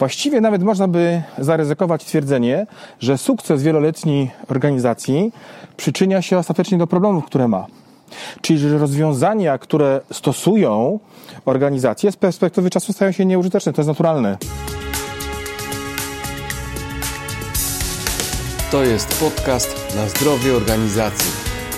Właściwie nawet można by zaryzykować twierdzenie, że sukces wieloletniej organizacji przyczynia się ostatecznie do problemów, które ma. Czyli, że rozwiązania, które stosują organizacje z perspektywy czasu stają się nieużyteczne. To jest naturalne. To jest podcast na zdrowie organizacji,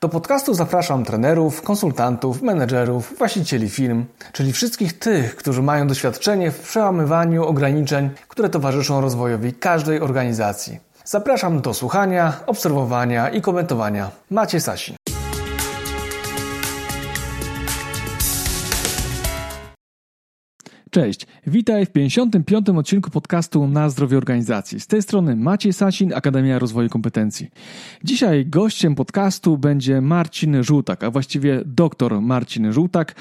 Do podcastu zapraszam trenerów, konsultantów, menedżerów, właścicieli firm, czyli wszystkich tych, którzy mają doświadczenie w przełamywaniu ograniczeń, które towarzyszą rozwojowi każdej organizacji. Zapraszam do słuchania, obserwowania i komentowania. Macie Sasin. Cześć, witaj w 55. odcinku podcastu Na zdrowie organizacji. Z tej strony Maciej Sasin, Akademia Rozwoju Kompetencji. Dzisiaj gościem podcastu będzie Marcin Żółtak, a właściwie doktor Marcin Żółtak,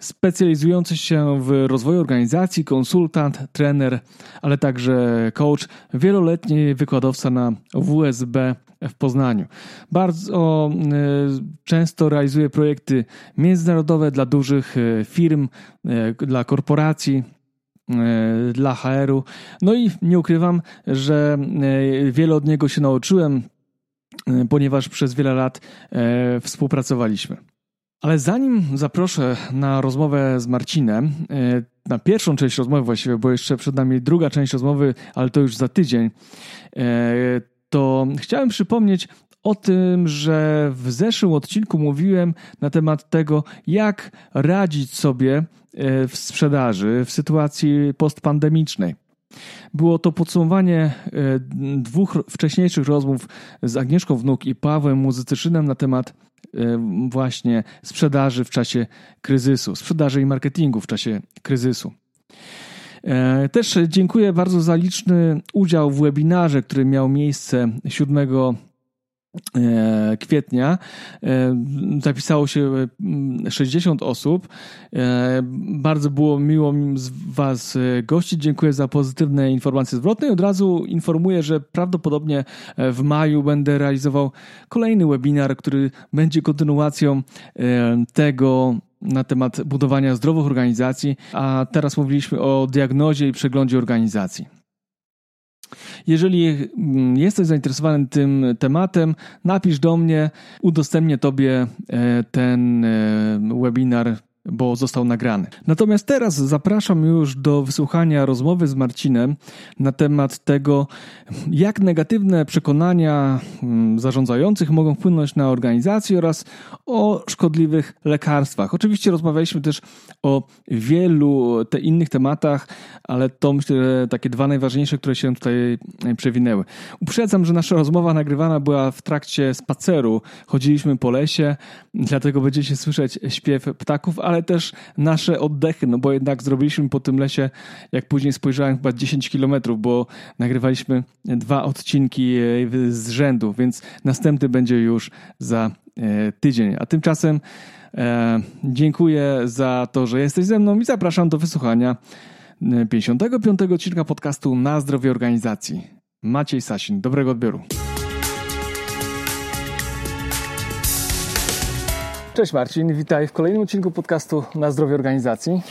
specjalizujący się w rozwoju organizacji, konsultant, trener, ale także coach, wieloletni wykładowca na WSB w Poznaniu. Bardzo e, często realizuje projekty międzynarodowe dla dużych e, firm, e, dla korporacji, dla HR-u. No i nie ukrywam, że wiele od niego się nauczyłem, ponieważ przez wiele lat współpracowaliśmy. Ale zanim zaproszę na rozmowę z Marcinem, na pierwszą część rozmowy właściwie, bo jeszcze przed nami druga część rozmowy, ale to już za tydzień, to chciałem przypomnieć o tym, że w zeszłym odcinku mówiłem na temat tego, jak radzić sobie e, w sprzedaży w sytuacji postpandemicznej. Było to podsumowanie e, dwóch wcześniejszych rozmów z Agnieszką Wnuk i Pawłem Muzycyszynem na temat e, właśnie sprzedaży w czasie kryzysu, sprzedaży i marketingu w czasie kryzysu. E, też dziękuję bardzo za liczny udział w webinarze, który miał miejsce 7 e, kwietnia. E, zapisało się 60 osób. Bardzo było miło z Was gościć. Dziękuję za pozytywne informacje zwrotne i od razu informuję, że prawdopodobnie w maju będę realizował kolejny webinar, który będzie kontynuacją tego na temat budowania zdrowych organizacji, a teraz mówiliśmy o diagnozie i przeglądzie organizacji. Jeżeli mm, jesteś zainteresowany tym tematem, napisz do mnie, udostępnię Tobie e, ten e, webinar bo został nagrany. Natomiast teraz zapraszam już do wysłuchania rozmowy z Marcinem na temat tego, jak negatywne przekonania mm, zarządzających mogą wpłynąć na organizację oraz o szkodliwych lekarstwach. Oczywiście rozmawialiśmy też o wielu te innych tematach, ale to myślę, takie dwa najważniejsze, które się tutaj przewinęły. Uprzedzam, że nasza rozmowa nagrywana była w trakcie spaceru. Chodziliśmy po lesie, dlatego będziecie słyszeć śpiew ptaków, ale ale też nasze oddechy, no bo jednak zrobiliśmy po tym lesie, jak później spojrzałem, chyba 10 kilometrów, bo nagrywaliśmy dwa odcinki e, z rzędu, więc następny będzie już za e, tydzień. A tymczasem e, dziękuję za to, że jesteś ze mną i zapraszam do wysłuchania 55. odcinka podcastu Na zdrowie organizacji. Maciej Sasin, dobrego odbioru. Cześć Marcin, witaj w kolejnym odcinku podcastu Na zdrowie organizacji.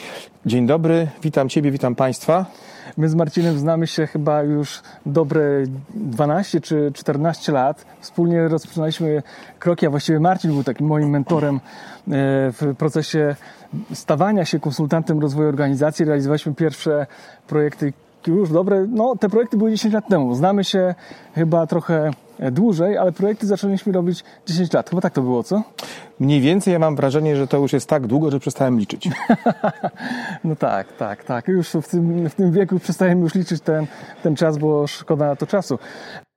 Dzień dobry, witam Ciebie, witam Państwa. My z Marcinem znamy się chyba już dobre 12 czy 14 lat. Wspólnie rozpoczynaliśmy kroki, a właściwie Marcin był takim moim mentorem e, w procesie stawania się konsultantem rozwoju organizacji. Realizowaliśmy pierwsze projekty już dobre, no te projekty były 10 lat temu. Znamy się chyba trochę dłużej, ale projekty zaczęliśmy robić 10 lat. Chyba tak to było, co? Mniej więcej ja mam wrażenie, że to już jest tak długo, że przestałem liczyć. no tak, tak, tak. Już w tym, w tym wieku przestajemy już liczyć ten, ten czas, bo szkoda na to czasu.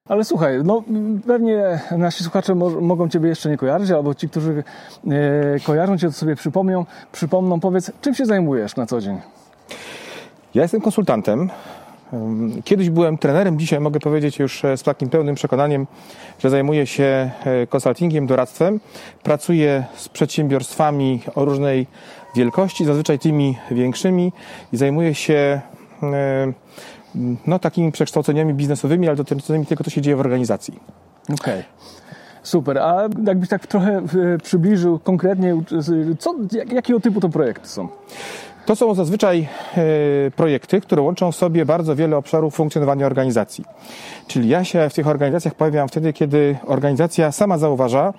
Ale słuchaj, no pewnie nasi słuchacze mo mogą Ciebie jeszcze nie kojarzyć, albo ci, którzy e, kojarzą Cię, to sobie przypomnią, przypomną, powiedz, czym się zajmujesz na co dzień? Ja jestem konsultantem Kiedyś byłem trenerem, dzisiaj mogę powiedzieć już z takim pełnym przekonaniem, że zajmuję się konsultingiem, doradztwem. Pracuję z przedsiębiorstwami o różnej wielkości, zazwyczaj tymi większymi i zajmuję się no, takimi przekształceniami biznesowymi, ale dotyczącymi tego, co się dzieje w organizacji. Okej. Okay. Super. A jakbyś tak trochę e, przybliżył konkretnie, co, jakiego typu to projekty są? To są zazwyczaj e, projekty, które łączą w sobie bardzo wiele obszarów funkcjonowania organizacji. Czyli ja się w tych organizacjach pojawiam wtedy, kiedy organizacja sama zauważa,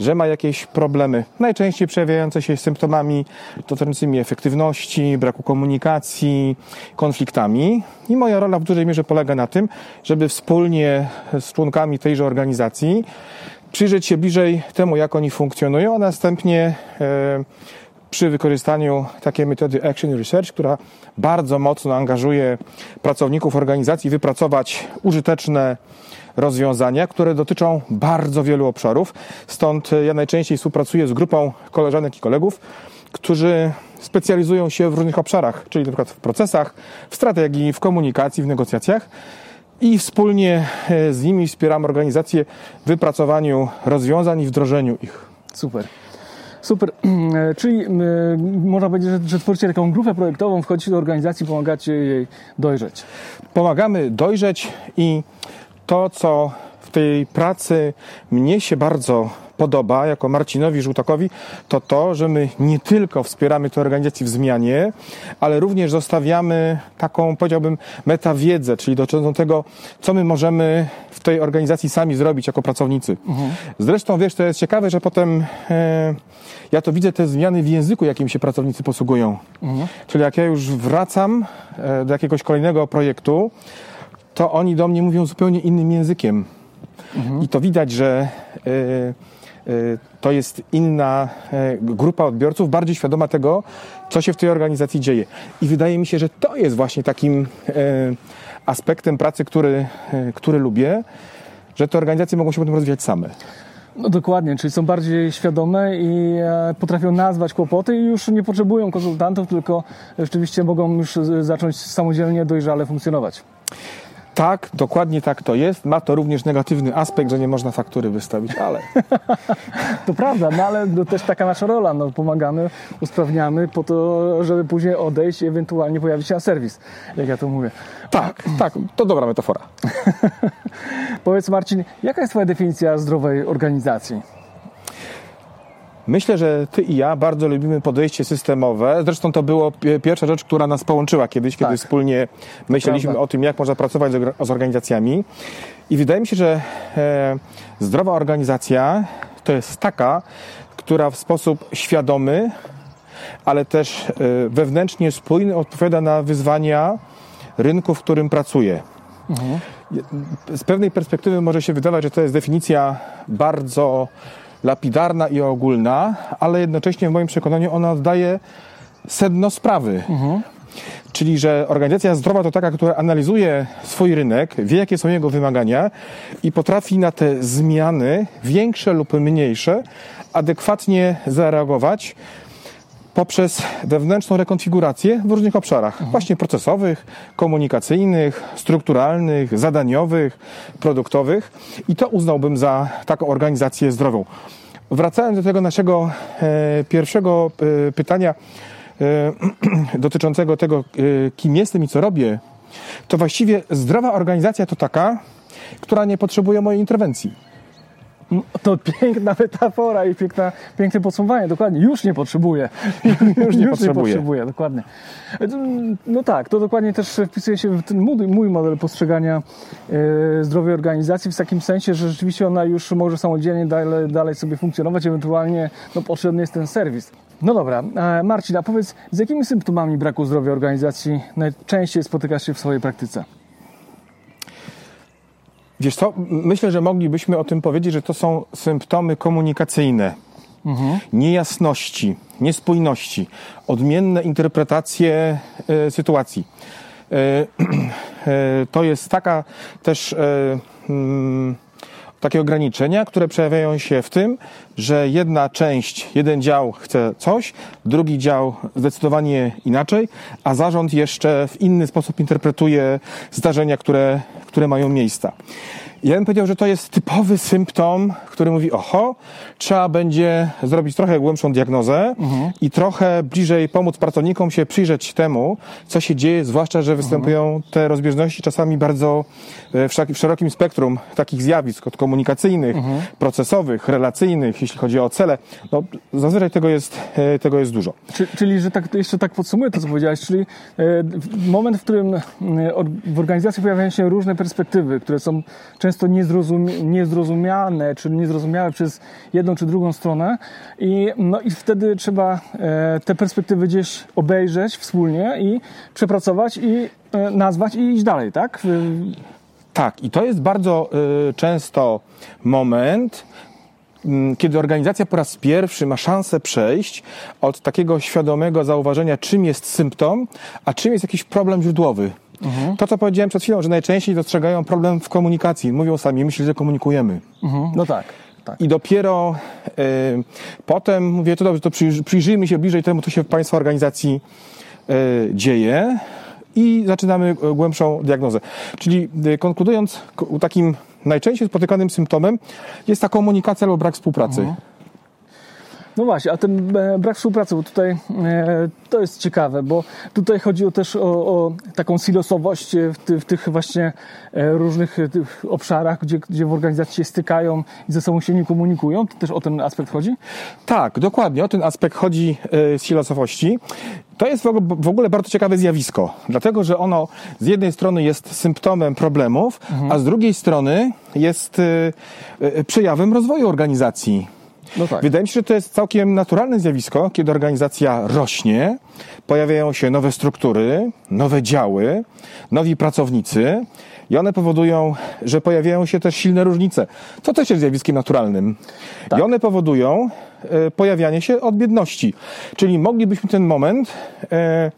że ma jakieś problemy, najczęściej przejawiające się symptomami dotyczącymi efektywności, braku komunikacji, konfliktami. I moja rola w dużej mierze polega na tym, żeby wspólnie z członkami tejże organizacji przyjrzeć się bliżej temu, jak oni funkcjonują, a następnie e, przy wykorzystaniu takiej metody Action Research, która bardzo mocno angażuje pracowników organizacji, wypracować użyteczne rozwiązania, które dotyczą bardzo wielu obszarów. Stąd ja najczęściej współpracuję z grupą koleżanek i kolegów, którzy specjalizują się w różnych obszarach, czyli przykład w procesach, w strategii, w komunikacji, w negocjacjach i wspólnie e, z nimi wspieramy organizację w wypracowaniu rozwiązań i wdrożeniu ich. Super. Super, e, czyli można powiedzieć, że, że tworzycie taką grupę projektową, wchodzicie do organizacji, pomagacie jej dojrzeć. Pomagamy dojrzeć i to, co w tej pracy mnie się bardzo podoba jako Marcinowi Żółtakowi, to to, że my nie tylko wspieramy tę organizację w zmianie, ale również zostawiamy taką, powiedziałbym, metawiedzę, czyli dotyczącą tego, co my możemy w tej organizacji sami zrobić jako pracownicy. Mhm. Zresztą, wiesz, to jest ciekawe, że potem e, ja to widzę te zmiany w języku, jakim się pracownicy posługują. Mhm. Czyli jak ja już wracam e, do jakiegoś kolejnego projektu, to oni do mnie mówią zupełnie innym językiem. Mhm. I to widać, że e, Y, to jest inna e, grupa odbiorców, bardziej świadoma tego, co się w tej organizacji dzieje. I wydaje mi się, że to jest właśnie takim e, aspektem pracy, który, e, który lubię, że te organizacje mogą się potem rozwijać same. No dokładnie, czyli są bardziej świadome i potrafią nazwać kłopoty i już nie potrzebują konsultantów, tylko rzeczywiście mogą już zacząć samodzielnie, dojrzale funkcjonować. Tak, dokładnie tak to jest. Ma to również negatywny aspekt, że nie można faktury wystawić, ale. to prawda, no ale to też taka nasza rola. No, pomagamy, usprawniamy po to, żeby później odejść i ewentualnie pojawić się na serwis, jak ja to mówię. Tak, tak, to dobra metafora. Powiedz Marcin, jaka jest Twoja definicja zdrowej organizacji? Myślę, że ty i ja bardzo lubimy podejście systemowe. Zresztą to było pierwsza rzecz, która nas połączyła kiedyś, kiedy tak. wspólnie myśleliśmy Prawda. o tym, jak można pracować z, organizacjami. I wydaje mi się, że e, zdrowa organizacja to jest taka, która w sposób świadomy, ale też e, wewnętrznie spójny odpowiada na wyzwania rynku, w którym pracuje. Mhm. Z pewnej perspektywy może się wydawać, że to jest definicja bardzo lapidarna i ogólna, ale jednocześnie w moim przekonaniu ona oddaje sedno sprawy. Mhm. Czyli, że organizacja zdrowa to taka, która analizuje swój rynek, wie jakie są jego wymagania i potrafi na te zmiany, większe lub mniejsze, adekwatnie zareagować poprzez wewnętrzną rekonfigurację w różnych obszarach, mhm. właśnie procesowych, komunikacyjnych, strukturalnych, zadaniowych, produktowych i to uznałbym za taką organizację zdrową. Wracając do tego naszego e, pierwszego e, pytania e, dotyczącego tego, e, kim jestem i co robię, to właściwie zdrowa organizacja to taka, która nie potrzebuje mojej interwencji. To piękna metafora i piękna, piękne podsumowanie, dokładnie. Już nie potrzebuje. Już nie, Już potrzebuje. nie dokładnie. No tak, to dokładnie też wpisuje się w ten mój, mój model postrzegania e, zdrowej organizacji w takim sensie, że rzeczywiście ona już może samodzielnie dalej, dalej sobie funkcjonować, ewentualnie no, potrzebny jest ten serwis. No dobra, e, Marcin, a powiedz, z jakimi symptomami braku zdrowia organizacji najczęściej spotykasz się w swojej praktyce? Wiesz co, myślę, że moglibyśmy o tym powiedzieć, że to są symptomy komunikacyjne. Mhm. Niejasności, niespójności, odmienne interpretacje e, sytuacji. E, e, to jest taka też mm, takie ograniczenia, które przejawiają się w tym, że jedna część, jeden dział chce coś, drugi dział zdecydowanie inaczej, a zarząd jeszcze w inny sposób interpretuje zdarzenia, które, które mają miejsca. Ja bym powiedział, że to jest typowy symptom, który mówi, oho, trzeba będzie zrobić trochę głębszą diagnozę i trochę bliżej pomóc pracownikom się przyjrzeć temu, co się dzieje, zwłaszcza, że występują te rozbieżności czasami bardzo e, w, szerokim spektrum takich zjawisk, od komunikacyjnych, procesowych, relacyjnych, jeśli chodzi o cele. No, zazwyczaj tego jest, e, tego jest dużo. Czy, czyli, że tak, jeszcze tak podsumuję to, co powiedziałeś, czyli e, moment, w którym w organizacji pojawiają się różne perspektywy, które są często niezrozumie, niezrozumiane, czy niezrozumiałe przez jedną czy drugą stronę i, no, i wtedy trzeba e, te perspektywy gdzieś obejrzeć wspólnie i przepracować i e, nazwać i iść dalej, tak? Tak, i to jest bardzo y, często moment, mm, kiedy organizacja po raz pierwszy ma szansę przejść od takiego świadomego zauważenia, czym jest symptom, a czym jest jakiś problem źródłowy. To, co powiedziałem przed chwilą, że najczęściej dostrzegają problem w komunikacji. Mówią sami, myślą, że komunikujemy. No tak, tak. I dopiero y, potem mówię, to dobrze, to przyjrzy, przyjrzyjmy się bliżej temu, co się w Państwa organizacji y, dzieje i zaczynamy y, głębszą diagnozę. Czyli y, konkludując, ko- takim najczęściej spotykanym symptomem jest ta komunikacja albo brak współpracy. No właśnie, a ten e, brak współpracy, bo tutaj e, to jest ciekawe, bo tutaj chodzi o też o, o taką silosowość e, w, ty, w tych właśnie różnych tych obszarach, gdzie, gdzie w organizacji się stykają i ze sobą się nie komunikują. To też o ten aspekt chodzi? Tak, dokładnie. O ten aspekt chodzi y, z silosowości. To jest w ogóle, bardzo ciekawe zjawisko, dlatego że ono z jednej strony jest symptomem problemów, a z drugiej strony jest przejawem rozwoju organizacji. No tak. Wydaje mi się, że to jest całkiem naturalne zjawisko, kiedy organizacja rośnie, pojawiają się nowe struktury, nowe działy, nowi pracownicy i one powodują, że pojawiają się też silne różnice. To też jest zjawiskiem naturalnym. I one powodują e, pojawianie się odmienności. Czyli moglibyśmy ten moment e,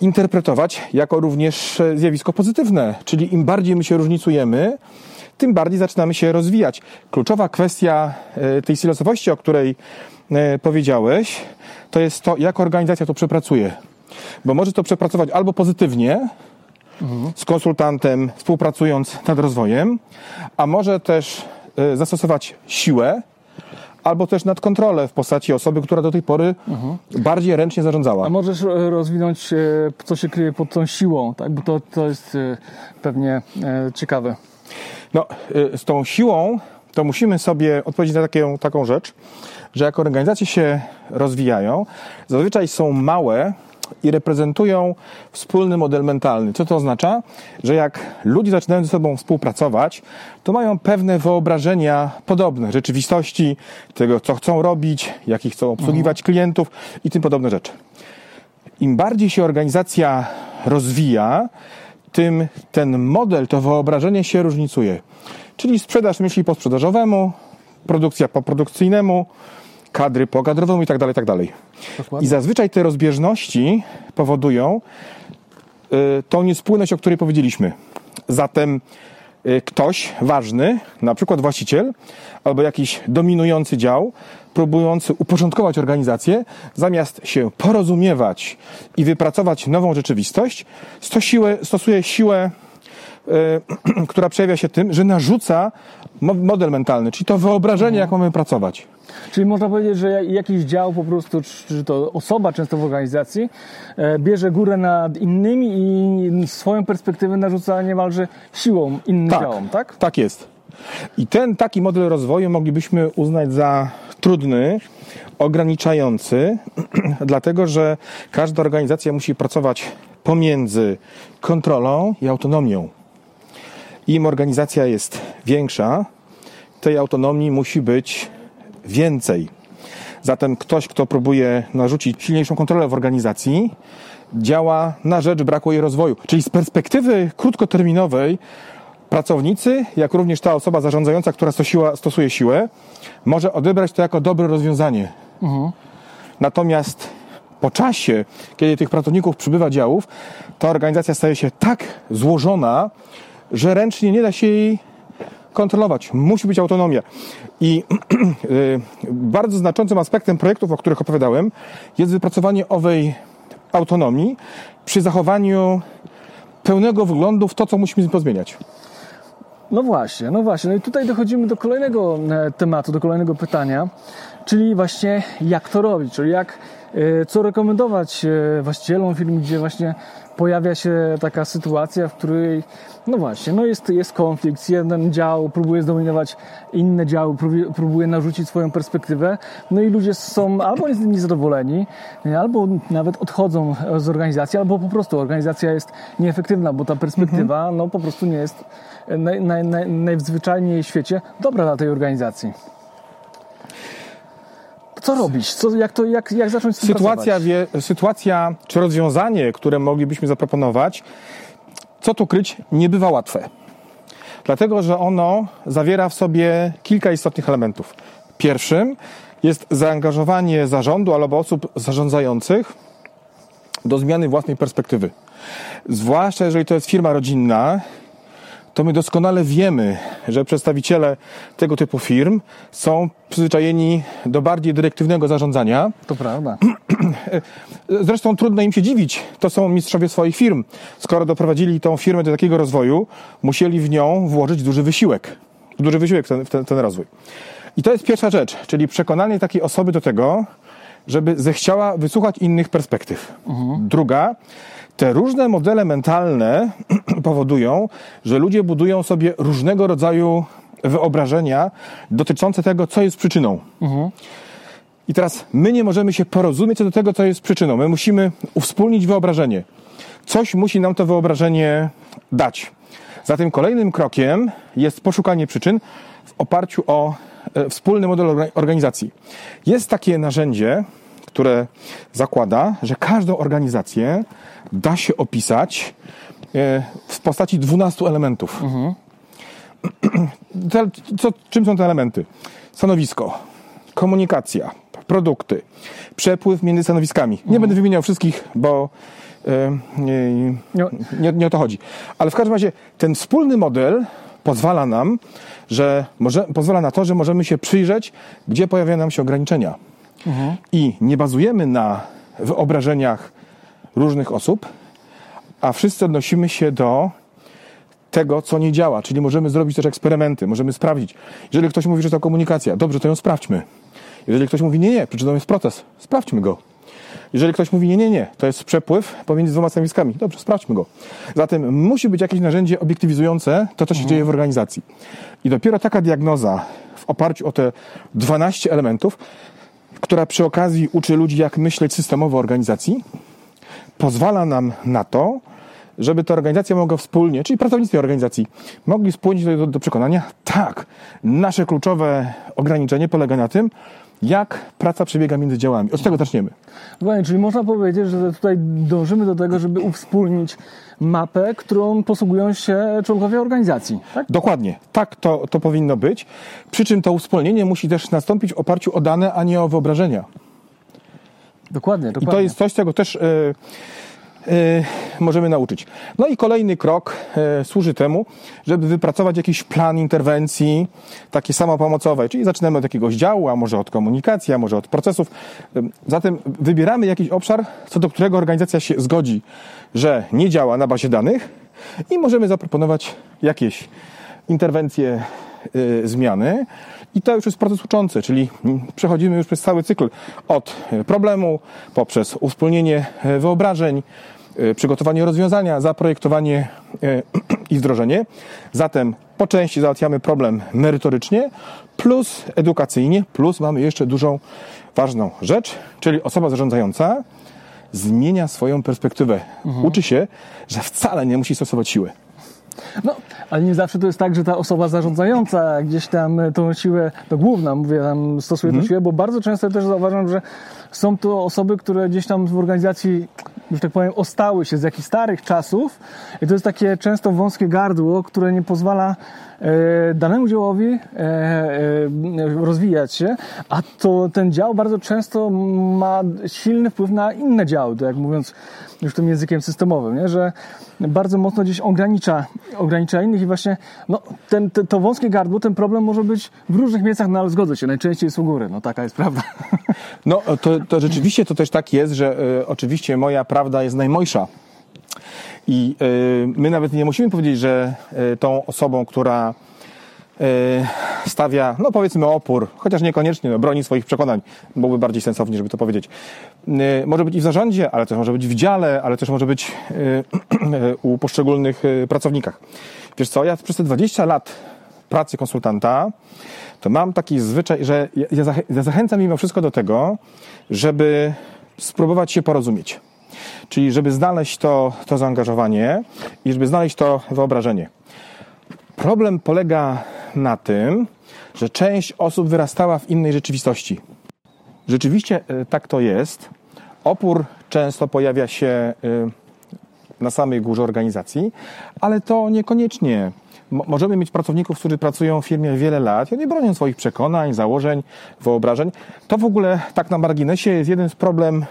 interpretować jako również e, zjawisko pozytywne, czyli im bardziej my się różnicujemy, tym bardziej zaczynamy się rozwijać. Kluczowa kwestia e, tej silosowości, o której e, powiedziałeś, to jest to, jak organizacja to przepracuje. Bo może to przepracować albo pozytywnie, z konsultantem, współpracując nad rozwojem, a może też e, zastosować siłę, albo też nadkontrolę w postaci osoby, która do tej pory bardziej ręcznie zarządzała. A możesz rozwinąć, co się kryje pod tą siłą, tak? Bo to, to jest pewnie ciekawe. No, y, z tą siłą to musimy sobie odpowiedzieć na taką, taką rzecz, że jak organizacje się rozwijają, zazwyczaj są małe i reprezentują wspólny model mentalny. Co to oznacza? Że jak ludzie zaczynają ze sobą współpracować, to mają pewne wyobrażenia podobne rzeczywistości, tego, co chcą robić, jakich chcą obsługiwać klientów i tym podobne rzeczy. Im bardziej się organizacja rozwija, tym ten model, to wyobrażenie się różnicuje. Czyli sprzedaż myśli po sprzedażowemu, produkcja po produkcyjnemu, kadry po kadrowemu i tak dalej, tak dalej. I zazwyczaj te rozbieżności powodują y, tą niespójność, o której powiedzieliśmy. Zatem ktoś ważny, na przykład właściciel albo jakiś dominujący dział, próbujący uporządkować organizację, zamiast się porozumiewać i wypracować nową rzeczywistość, stosuje siłę, y, która przejawia się tym, że narzuca mo- model mentalny, czyli to wyobrażenie, jak mamy pracować. Czyli można powiedzieć, że jakiś dział po prostu, czy to osoba często w organizacji, e, bierze górę nad innymi i swoją perspektywę narzuca niemalże siłą innym działom, tak? Tak jest. I ten taki model rozwoju moglibyśmy uznać za trudny, ograniczający, dlatego że każda organizacja musi pracować pomiędzy kontrolą i autonomią. Im organizacja jest większa, tej autonomii musi być więcej. Zatem ktoś, kto próbuje narzucić silniejszą kontrolę w organizacji, działa na rzecz braku jej rozwoju. Czyli z perspektywy krótkoterminowej pracownicy, jak również ta osoba zarządzająca, która stosiła, stosuje siłę, może odebrać to jako dobre rozwiązanie. Natomiast po czasie, kiedy tych pracowników przybywa działów, ta organizacja staje się tak złożona, że ręcznie nie da się jej kontrolować, musi być autonomia. I y, bardzo znaczącym aspektem projektów, o których opowiadałem, jest wypracowanie owej autonomii przy zachowaniu pełnego wglądu w to, co musimy pozmieniać. No właśnie, no właśnie. No i tutaj dochodzimy do kolejnego e, tematu, do kolejnego pytania, czyli właśnie jak to robić, czyli jak, co rekomendować e, właścicielom firm, gdzie właśnie pojawia się taka sytuacja, w której no właśnie, no jest, jest konflikt, jeden dział próbuje zdominować inne działy, próbuje, narzucić swoją perspektywę, no i ludzie są albo niezadowoleni, albo nawet odchodzą z organizacji, albo po prostu organizacja jest nieefektywna, bo ta perspektywa mhm. no po prostu nie jest naj, naj, naj, najzwyczajniej w świecie dobra dla tej organizacji. Co robić? Co, jak, to, jak, jak zacząć z tym sytuacja, wie, sytuacja czy rozwiązanie, które moglibyśmy zaproponować, co tu kryć, nie bywa łatwe. Dlatego, że ono zawiera w sobie kilka istotnych elementów. Pierwszym jest zaangażowanie zarządu albo osób zarządzających do zmiany własnej perspektywy. Zwłaszcza jeżeli to jest firma rodzinna, to my doskonale wiemy, że przedstawiciele tego typu firm są przyzwyczajeni do bardziej dyrektywnego zarządzania. To prawda. Zresztą trudno im się dziwić. To są mistrzowie swoich firm. Skoro doprowadzili tą firmę do takiego rozwoju, musieli w nią włożyć duży wysiłek. Duży wysiłek w ten, w ten, ten rozwój. I to jest pierwsza rzecz, czyli przekonanie takiej osoby do tego, żeby zechciała wysłuchać innych perspektyw. Mhm. Druga, te różne modele mentalne powodują, że ludzie budują sobie różnego rodzaju wyobrażenia dotyczące tego, co jest przyczyną. Mhm. I teraz my nie możemy się porozumieć co do tego, co jest przyczyną. My musimy uwspólnić wyobrażenie. Coś musi nam to wyobrażenie dać. Zatem kolejnym krokiem jest poszukanie przyczyn w oparciu o e, wspólny model organizacji. Jest takie narzędzie, które zakłada, że każdą organizację da się opisać e, w postaci 12 elementów. Mhm. Co, czym są te elementy? Stanowisko, komunikacja, produkty, przepływ między stanowiskami. Nie mhm. będę wymieniał wszystkich, bo e, nie, nie, nie o to chodzi. Ale w każdym razie ten wspólny model pozwala nam, że może, pozwala na to, że możemy się przyjrzeć, gdzie pojawiają nam się ograniczenia. Mhm. I nie bazujemy na wyobrażeniach różnych osób, a wszyscy odnosimy się do tego, co nie działa. Czyli możemy zrobić też eksperymenty, możemy sprawdzić. Jeżeli ktoś mówi, że to komunikacja, dobrze, to ją sprawdźmy. Jeżeli ktoś mówi, nie, nie, przyczyną jest proces, sprawdźmy go. Jeżeli ktoś mówi, nie, nie, nie, to jest przepływ pomiędzy dwoma stanowiskami, dobrze, sprawdźmy go. Zatem musi być jakieś narzędzie obiektywizujące to, co się mhm. dzieje w organizacji. I dopiero taka diagnoza w oparciu o te 12 elementów, która przy okazji uczy ludzi, jak myśleć systemowo organizacji, pozwala nam na to, żeby ta organizacja mogła wspólnie, czyli pracownicy organizacji, mogli spłynąć do, do, do przekonania, tak, nasze kluczowe ograniczenie polega na tym, jak praca przebiega między działami. Od tego zaczniemy. Właśnie, czyli można powiedzieć, że tutaj dążymy do tego, żeby uwspólnić mapę, którą posługują się członkowie organizacji. Tak? Dokładnie. Tak to, to powinno być. Przy czym to uwspólnienie musi też nastąpić w oparciu o dane, a nie o wyobrażenia. Dokładnie, dokładnie. I to jest coś, czego też yy, możemy nauczyć. No i kolejny krok yy, służy temu, żeby wypracować jakiś plan interwencji, takie samopomocowe, czyli zaczynamy od jakiegoś działu, a może od komunikacji, a może od procesów. Zatem wybieramy jakiś obszar, co do którego organizacja się zgodzi, że nie działa na bazie danych i możemy zaproponować jakieś interwencje, zmiany. I to już jest proces uczący, czyli przechodzimy już przez cały cykl od problemu, poprzez uwspólnienie e, wyobrażeń, e, przygotowanie rozwiązania, zaprojektowanie e, i wdrożenie. Zatem po części załatwiamy problem merytorycznie, plus edukacyjnie, plus mamy jeszcze dużą, ważną rzecz, czyli osoba zarządzająca zmienia swoją perspektywę. Mhm. Uczy się, że wcale nie musi stosować siły. No, ale nie zawsze to jest tak, że ta osoba zarządzająca gdzieś tam tą siłę, to główna, mówię, tam stosuje mhm. tą siłę, bo bardzo często też zauważam, że są to osoby, które gdzieś tam w organizacji już tak powiem, ostały się z jakichś starych czasów i to jest takie często wąskie gardło, które nie pozwala e, danemu działowi e, e, rozwijać się, a to ten dział bardzo często ma silny wpływ na inne działy, to jak mówiąc już tym językiem systemowym, nie? że bardzo mocno gdzieś ogranicza, ogranicza innych i właśnie no, ten, te, to wąskie gardło, ten problem może być w różnych miejscach, no ale zgodzę się, najczęściej jest u góry, no taka jest prawda. No to, to rzeczywiście to też tak jest, że y, oczywiście moja prawda jest najmojsza. I y, my nawet nie musimy powiedzieć, że y, tą osobą, która y, stawia, no powiedzmy opór, chociaż niekoniecznie no, broni swoich przekonań, byłoby bardziej sensownie, żeby to powiedzieć. Może być i w zarządzie, ale też może być w dziale, ale też może być u poszczególnych pracownikach. Wiesz co, ja przez te 20 lat pracy konsultanta, to mam taki zwyczaj, że ja zachęcam mimo wszystko do tego, żeby spróbować się porozumieć. Czyli żeby znaleźć to, to zaangażowanie i żeby znaleźć to wyobrażenie. Problem polega na tym, że część osób wyrastała w innej rzeczywistości. Rzeczywiście e, tak to jest. Opór często pojawia się e, na samej górze organizacji, ale to niekoniecznie. Mo- Możemy mieć pracowników, którzy pracują w firmie wiele lat i oni bronią swoich przekonań, założeń, wyobrażeń. To w ogóle tak na marginesie jest jeden z problem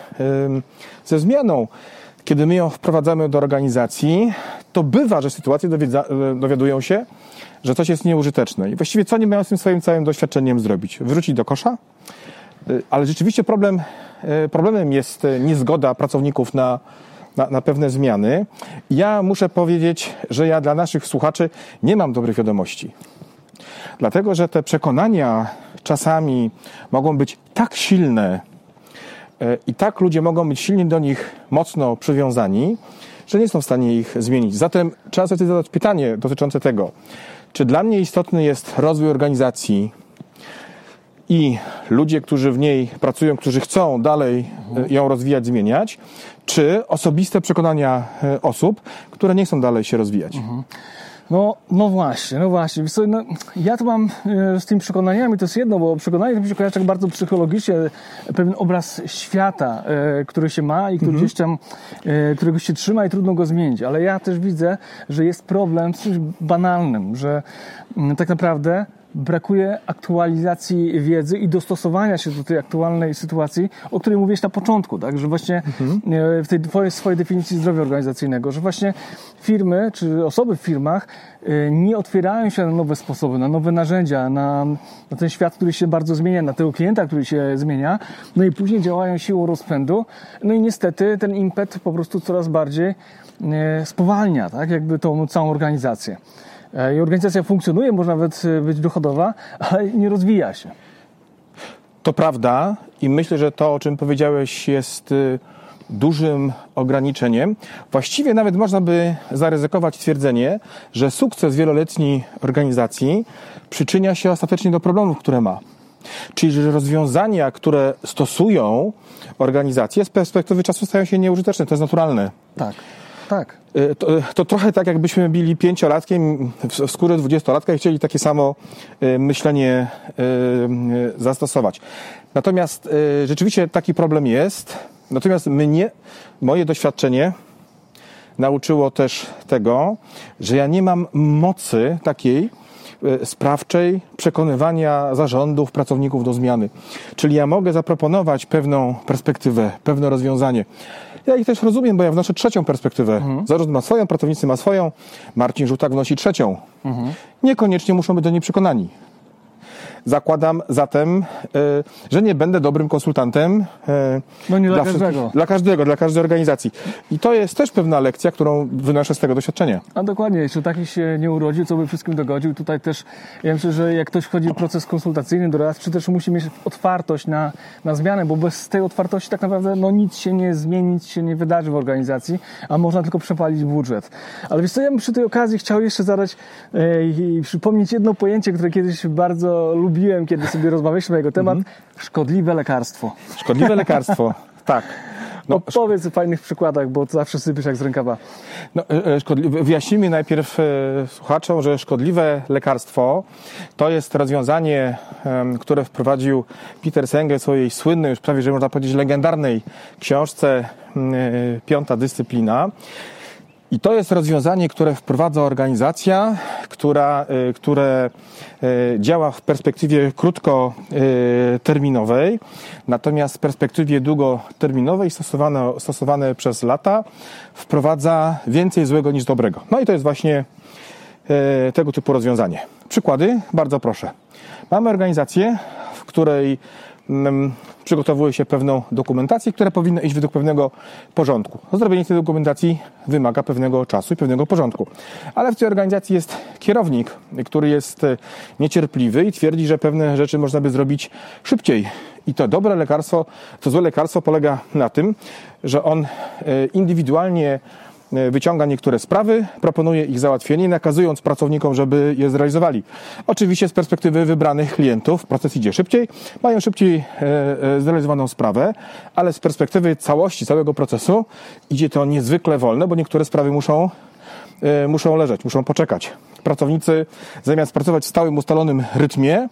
ze zmianą. Kiedy my ją wprowadzamy do organizacji, to bywa, że sytuacje y, dowiadują się, że coś jest nieużyteczne. I właściwie co nie mają z tym swoim całym doświadczeniem zrobić? Wrzucić do kosza? Y, Ale rzeczywiście problem, y, problemem jest niezgoda pracowników na, na, na pewne zmiany. Ja muszę powiedzieć, że ja dla naszych słuchaczy nie mam dobrych wiadomości. Dlatego, że te przekonania czasami mogą być tak silne y, i tak ludzie mogą być silnie do nich mocno przywiązani, że nie są w stanie ich zmienić. Zatem trzeba sobie zadać pytanie dotyczące tego, czy dla mnie istotny jest rozwój organizacji, i ludzie, którzy w niej pracują, którzy chcą dalej e, ją rozwijać, zmieniać, czy osobiste przekonania e, osób, które nie chcą dalej się rozwijać. No, no właśnie, no właśnie. No, ja to mam e, z tymi przekonaniami, to jest jedno, bo przekonanie to mi się kojarzy tak bardzo psychologicznie, pewien obraz świata, e, który się ma i który gdzieś tam, którego się trzyma i trudno go zmienić. Ale ja też widzę, że jest problem z czymś banalnym, że mm, tak naprawdę brakuje aktualizacji wiedzy i dostosowania się do tej aktualnej sytuacji, o której mówiłeś na początku, tak? Że właśnie e, w tej twojej, swojej definicji zdrowia organizacyjnego, że właśnie firmy czy osoby w firmach e, nie otwierają się na nowe sposoby, na nowe narzędzia, na, na ten świat, który się bardzo zmienia, na tego klienta, który się zmienia, no i później działają siłą rozpędu, no i niestety ten impet po prostu coraz bardziej e, spowalnia, tak? Jakby tą całą organizację. E, I organizacja funkcjonuje, może nawet e, być dochodowa, ale nie rozwija się. To prawda i myślę, że to, o czym powiedziałeś, jest y, dużym ograniczeniem. Właściwie nawet można by zaryzykować twierdzenie, że sukces wieloletniej organizacji przyczynia się ostatecznie do problemów, które ma. Czyli, że rozwiązania, które stosują organizacje, z perspektywy czasu stają się nieużyteczne. To jest naturalne. Tak, tak. Y, To, to trochę tak, jakbyśmy byli pięciolatkiem w w skórę dwudziestolatka i chcieli takie samo y, myślenie y, y, zastosować. Natomiast y, rzeczywiście taki problem jest. Natomiast mnie, moje doświadczenie nauczyło też tego, że ja nie mam mocy takiej y, sprawczej przekonywania zarządów, pracowników do zmiany. Czyli ja mogę zaproponować pewną perspektywę, pewne rozwiązanie. Ja ich też rozumiem, bo ja wnoszę trzecią perspektywę. Zarząd ma swoją, pracownicy ma swoją, Marcin Żółtak wnosi trzecią. Niekoniecznie muszą być do niej przekonani. Zakładam zatem, y, że nie będę dobrym konsultantem. y, No nie dla wszystkich- każdego. Dla każdego, dla każdej organizacji. I to jest też pewna lekcja, którą wynoszę z tego doświadczenia. A dokładnie, jeszcze taki się nie urodził, co by wszystkim dogodził. Tutaj też, ja myślę, że jak ktoś wchodzi w proces konsultacyjny, doradczy, też musi mieć otwartość na, na zmianę, bo bez tej otwartości tak naprawdę no, nic się nie zmieni, nic się nie wydarzy w organizacji, a można tylko przepalić budżet. Ale wiesz co, ja bym przy tej okazji chciał jeszcze zadać e, i przypomnieć jedno pojęcie, które kiedyś bardzo lubiłem, kiedy sobie rozmawialiśmy na jego temat. Szkodliwe lekarstwo. Szkodliwe lekarstwo. Tak. No, Opowiedz o fajnych przykładach, bo zawsze sypiesz jak z rękawa. No, szkodliwe. Wyjaśnijmy najpierw słuchaczom, że szkodliwe lekarstwo to jest rozwiązanie, które wprowadził Peter Senge w swojej słynnej, już prawie, że można powiedzieć, legendarnej książce Piąta Dyscyplina. I to jest rozwiązanie, które wprowadza organizacja, która, y, które y, działa w perspektywie krótkoterminowej, natomiast w perspektywie długoterminowej stosowane, stosowane przez lata wprowadza więcej złego niż dobrego. No i to jest właśnie y, tego typu rozwiązanie. Przykłady? Bardzo proszę. Mamy organizację, w której przygotowuje się pewną dokumentację, która powinna iść według pewnego porządku. Zrobienie tej dokumentacji wymaga pewnego czasu i pewnego porządku. Ale w tej organizacji jest kierownik, który jest e, niecierpliwy i twierdzi, że pewne rzeczy można by zrobić szybciej. I to dobre lekarstwo, to złe lekarstwo polega na tym, że on e, indywidualnie wyciąga niektóre sprawy, proponuje ich załatwienie, nakazując pracownikom, żeby je zrealizowali. Oczywiście z perspektywy wybranych klientów proces idzie szybciej, mają szybciej e, e, zrealizowaną sprawę, ale z perspektywy całości, całego procesu idzie to niezwykle wolno, bo niektóre sprawy muszą E, muszą leżeć, muszą poczekać. Pracownicy zamiast pracować w stałym, ustalonym rytmie,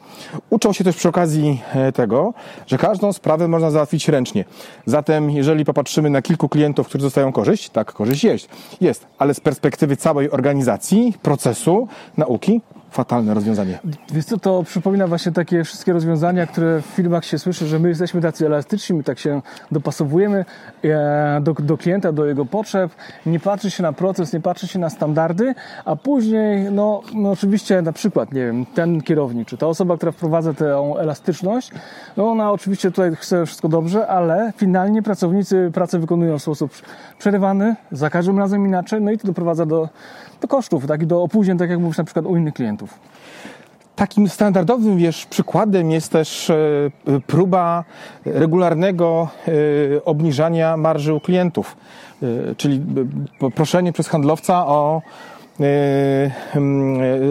uczą się też przy okazji e, tego, że każdą sprawę można załatwić ręcznie. Zatem, jeżeli popatrzymy na kilku klientów, którzy dostają korzyść, tak, korzyść jest, jest, ale z perspektywy całej organizacji, procesu, nauki, fatalne rozwiązanie. Wiesz co, to przypomina właśnie takie wszystkie rozwiązania, które w filmach się słyszy, że my jesteśmy tacy elastyczni, my tak się dopasowujemy e, do, do klienta, do jego potrzeb, nie patrzy się na proces, nie patrzy się na standardy, a później, no, no oczywiście na przykład, nie wiem, ten kierownik, czy ta osoba, która wprowadza tę elastyczność, no ona oczywiście tutaj chce wszystko dobrze, ale finalnie pracownicy pracę wykonują w sposób przerywany, za każdym razem inaczej, no i to doprowadza do do kosztów, tak, i do opóźnień, tak jak mówisz na przykład u innych klientów. Takim standardowym wiesz, przykładem jest też e, próba regularnego e, obniżania marży u klientów, e, czyli proszenie przez handlowca o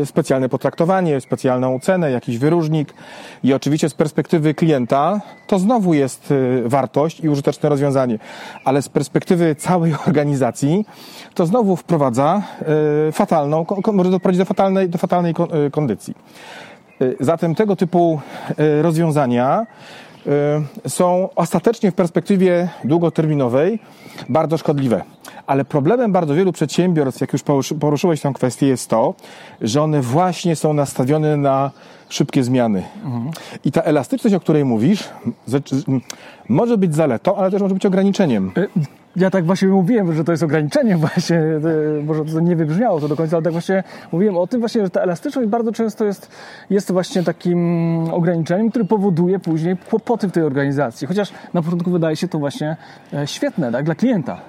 specjalne potraktowanie, specjalną cenę, jakiś wyróżnik i oczywiście z perspektywy klienta to znowu jest e, wartość i użyteczne rozwiązanie, ale z perspektywy całej organizacji to znowu wprowadza fatalną, może doprowadzić do fatalnej, do fatalnej kondycji. Zatem tego typu rozwiązania są ostatecznie w perspektywie długoterminowej bardzo szkodliwe. Ale problemem bardzo wielu przedsiębiorstw, jak już poruszyłeś tę kwestię, jest to, że one właśnie są nastawione na szybkie zmiany. Mhm. I ta elastyczność, o której mówisz, może być zaletą, ale też może być ograniczeniem. Y, ja tak właśnie mówiłem, że to jest ograniczenie właśnie, może to nie wybrzmiało to do końca, ale tak właśnie mówiłem o tym właśnie, że ta elastyczność bardzo często jest, jest właśnie takim ograniczeniem, który powoduje później kłopoty w tej organizacji. Chociaż na początku wydaje się to właśnie e, świetne, tak, dla klienta.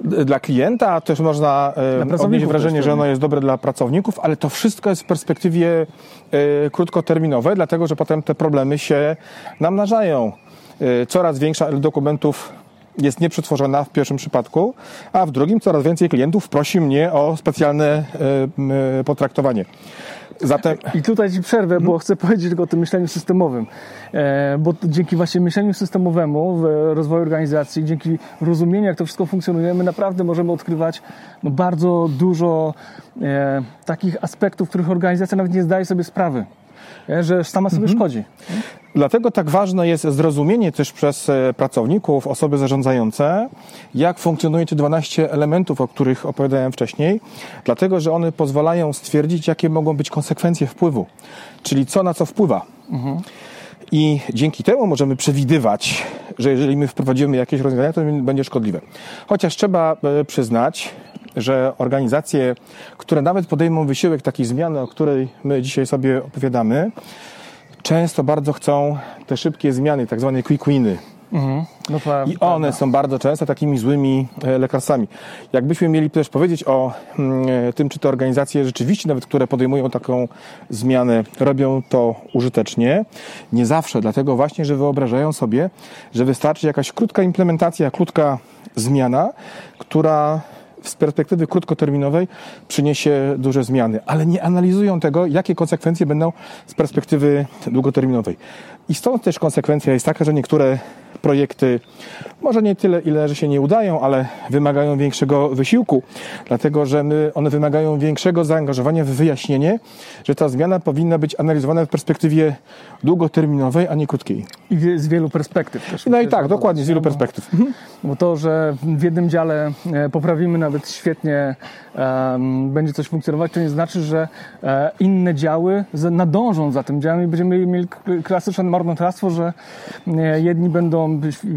Dla klienta też można e, odnieść wrażenie, że ono jest dobre dla pracowników, ale to wszystko jest w perspektywie e, krótkoterminowej, dlatego że potem te problemy się namnażają. Coraz większa ilość dokumentów jest nieprzetworzona w pierwszym przypadku, a w drugim coraz więcej klientów prosi mnie o specjalne e, potraktowanie. Zatem... I tutaj Ci przerwę, bo hmm. chcę powiedzieć tylko o tym myśleniu systemowym. E, bo dzięki właśnie myśleniu systemowemu w rozwoju organizacji, dzięki rozumieniu, jak to wszystko funkcjonuje, my naprawdę możemy odkrywać no, bardzo dużo e, takich aspektów, których organizacja nawet nie zdaje sobie sprawy że sama sobie mhm. szkodzi. Dlatego tak ważne jest zrozumienie też przez e, pracowników, osoby zarządzające, jak funkcjonuje te 12 elementów, o których opowiadałem wcześniej, dlatego że one pozwalają stwierdzić, jakie mogą być konsekwencje wpływu, czyli co na co wpływa. Mhm. I dzięki temu możemy przewidywać, że jeżeli my wprowadzimy jakieś rozwiązania, to będzie szkodliwe. Chociaż trzeba e, przyznać, że organizacje, które nawet podejmą wysiłek takiej zmiany, o której my dzisiaj sobie opowiadamy, często bardzo chcą te szybkie zmiany, tak zwane quick winy. Mhm. No I one są bardzo często takimi złymi e, lekarstwami. Jakbyśmy mieli też powiedzieć o mm, e, tym, czy te organizacje rzeczywiście, nawet które podejmują taką zmianę, robią to użytecznie, nie zawsze, dlatego właśnie, że wyobrażają sobie, że wystarczy jakaś krótka implementacja, krótka zmiana, która z perspektywy krótkoterminowej przyniesie duże zmiany, ale nie analizują tego, jakie konsekwencje będą z perspektywy długoterminowej. I stąd też konsekwencja jest taka, że niektóre projekty może nie tyle, ile że się nie udają, ale wymagają większego wysiłku, dlatego że my, one wymagają większego zaangażowania w wyjaśnienie, że ta zmiana powinna być analizowana w perspektywie długoterminowej, a nie krótkiej. I z wielu perspektyw też. No i tak, dokładnie, z wielu perspektyw. Bo to, że w jednym dziale e, poprawimy nawet świetnie, em, będzie coś funkcjonować, to nie znaczy, że e, inne działy nadążą za tym działem i będziemy mieli klasyczne marnotrawstwo, że e, jedni będą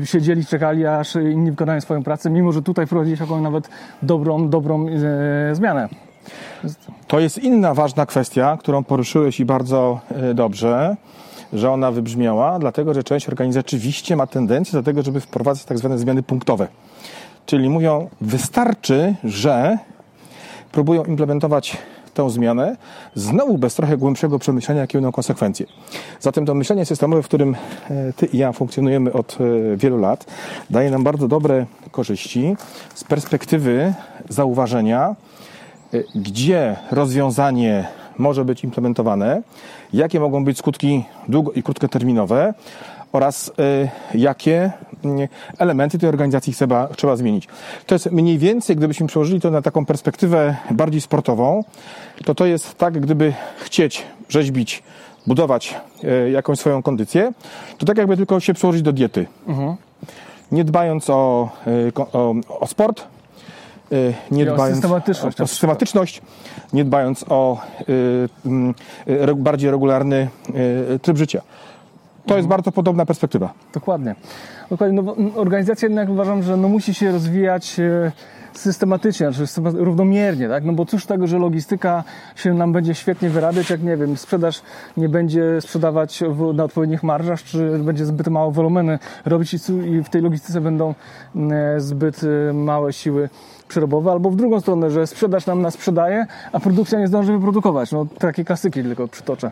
siedzieli, czekali, aż inni wykonają swoją pracę, mimo że tutaj wprowadzić jakąś nawet dobrą, dobrą e, zmianę. To jest inna ważna kwestia, którą poruszyłeś i bardzo e, dobrze, że ona wybrzmiała, dlatego że część organizacji rzeczywiście ma tendencję do tego, żeby wprowadzać tak zwane zmiany punktowe. Czyli mówią, wystarczy, że próbują implementować tę zmianę, znowu bez trochę głębszego przemyślenia, jakie będą konsekwencje. Zatem to myślenie systemowe, w którym e, ty i ja funkcjonujemy od e, wielu lat, daje nam bardzo dobre korzyści z perspektywy zauważenia, y, gdzie rozwiązanie może być implementowane, jakie mogą być skutki długo i krótkoterminowe oraz jakie elementy tej organizacji trzeba, trzeba zmienić. To jest mniej więcej, gdybyśmy przełożyli to na taką perspektywę bardziej sportową, to to jest tak, gdyby chcieć rzeźbić, budować y, jakąś swoją kondycję, to tak jakby tylko się przełożyć do diety. Nie dbając o, ko- o, o sport, y, nie I o dbając systematyczność o, o systematyczność, nie dbając o y, y, bardziej regularny y, tryb życia. To jest bardzo podobna perspektywa. Dokładnie. Dokładnie. No, mm, organizacja jednak uważam, że no, musi się rozwijać e, systematycznie, znaczy równomiernie, tak? No bo cóż tego, że logistyka się nam będzie świetnie wyrabiać, jak nie wiem, sprzedaż nie będzie sprzedawać w, na odpowiednich marżach, czy będzie zbyt mało wolumeny robić i w tej logistyce będą mm, zbyt e, małe siły przerobowe, albo w drugą stronę, że sprzedaż nam nas sprzedaje, a produkcja nie zdąży wyprodukować. No takie klasyki tylko przytoczę.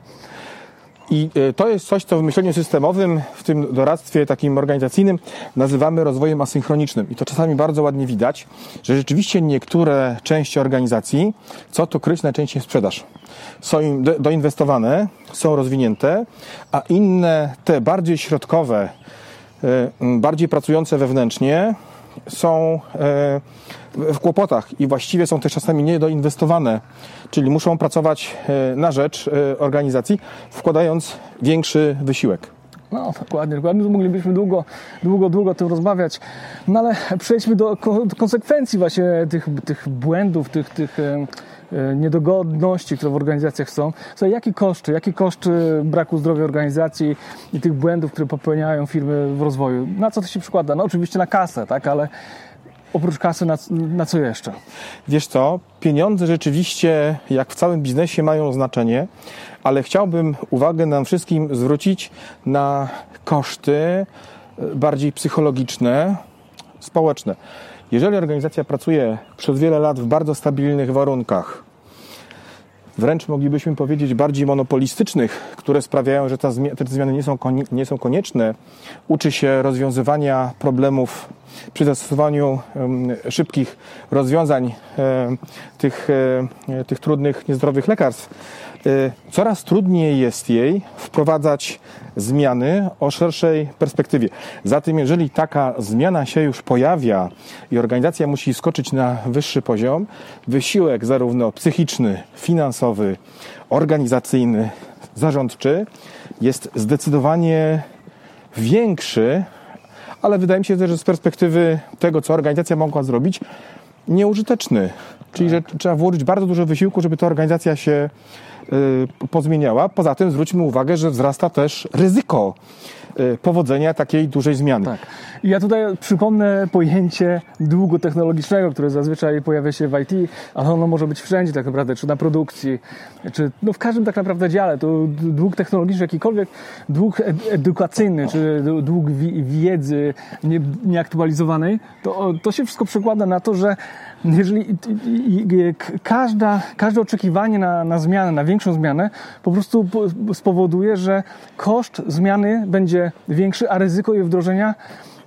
I y, to jest coś, co w myśleniu systemowym, w tym doradztwie takim organizacyjnym nazywamy rozwojem asynchronicznym. I to czasami bardzo ładnie widać, że rzeczywiście niektóre części organizacji, co to kryć najczęściej sprzedaż, są im do- doinwestowane, są rozwinięte, a inne, te bardziej środkowe, m, bardziej pracujące wewnętrznie, są e, w kłopotach i właściwie są też czasami niedoinwestowane, czyli muszą pracować e, na rzecz e, organizacji, wkładając większy wysiłek. No, dokładnie, dokładnie. Moglibyśmy długo, długo, długo o tym rozmawiać. No ale przejdźmy do, do konsekwencji właśnie tych, tych błędów, tych, tych e, e, niedogodności, które w organizacjach są. Słuchaj, jakie koszty, jakie koszty braku zdrowia organizacji i tych błędów, które popełniają firmy w rozwoju? Na co to się przykłada? No oczywiście na kasę, tak, ale oprócz kasy na, na co jeszcze? Wiesz co, pieniądze rzeczywiście, jak w całym biznesie, mają znaczenie, ale chciałbym uwagę nam wszystkim zwrócić na koszty e, bardziej psychologiczne, społeczne. Jeżeli organizacja pracuje przez wiele lat w bardzo stabilnych warunkach, wręcz moglibyśmy powiedzieć bardziej monopolistycznych, które sprawiają, że te zmiany nie są, nie są konieczne, uczy się rozwiązywania problemów przy zastosowaniu szybkich rozwiązań tych, e, tych trudnych, niezdrowych lekarstw. E, Coraz trudniej jest jej wprowadzać zmiany o szerszej perspektywie. Zatem, jeżeli taka zmiana się już pojawia i organizacja musi skoczyć na wyższy poziom, wysiłek zarówno psychiczny, finansowy, organizacyjny, zarządczy jest zdecydowanie większy, ale wydaje mi się też, że z perspektywy tego, co organizacja mogła zrobić, nieużyteczny. Czyli, że trzeba włożyć bardzo dużo wysiłku, żeby ta organizacja się y, pozmieniała. Poza tym zwróćmy uwagę, że wzrasta też ryzyko powodzenia takiej dużej zmiany. Tak. Ja tutaj przypomnę pojęcie długu technologicznego, które zazwyczaj pojawia się w IT, ale ono może być wszędzie tak naprawdę, czy na produkcji, czy no w każdym tak naprawdę dziale. To dług technologiczny, jakikolwiek dług ed- edukacyjny, czy dług wi- wiedzy nie, nieaktualizowanej, to, to się wszystko przekłada na to, że jeżeli każda, każde oczekiwanie na, na zmianę, na większą zmianę, po prostu po- spowoduje, że koszt zmiany będzie większy, a ryzyko jej wdrożenia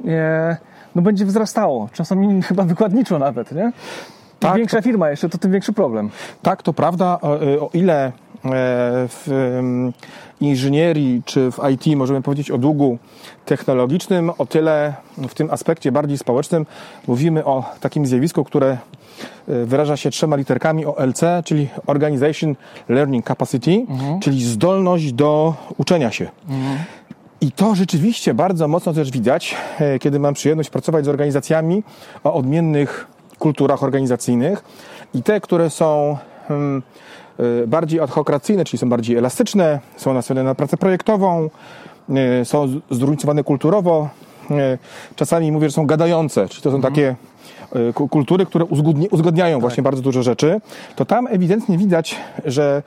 e, no będzie wzrastało. Czasami chyba wykładniczo nawet, nie? Im Tak, większa firma jeszcze, to tym większy problem. Tak, to prawda, o, o ile w em, inżynierii czy w IT możemy powiedzieć o długu technologicznym, o tyle w tym aspekcie bardziej społecznym. Mówimy o takim zjawisku, które e, wyraża się trzema literkami OLC, czyli Organization Learning Capacity, czyli zdolność do uczenia się. I to rzeczywiście bardzo mocno też widać, e, kiedy mam przyjemność pracować z organizacjami o odmiennych kulturach organizacyjnych. I te, które są e, bardziej adhokracyjne, czyli są bardziej elastyczne, są nastawione na pracę projektową, e, są zróżnicowane kulturowo. e, Czasami mówię, że są gadające, czyli to są takie e, ku- kultury, które uzgodni- uzgodniają właśnie bardzo dużo rzeczy, to tam ewidentnie widać, że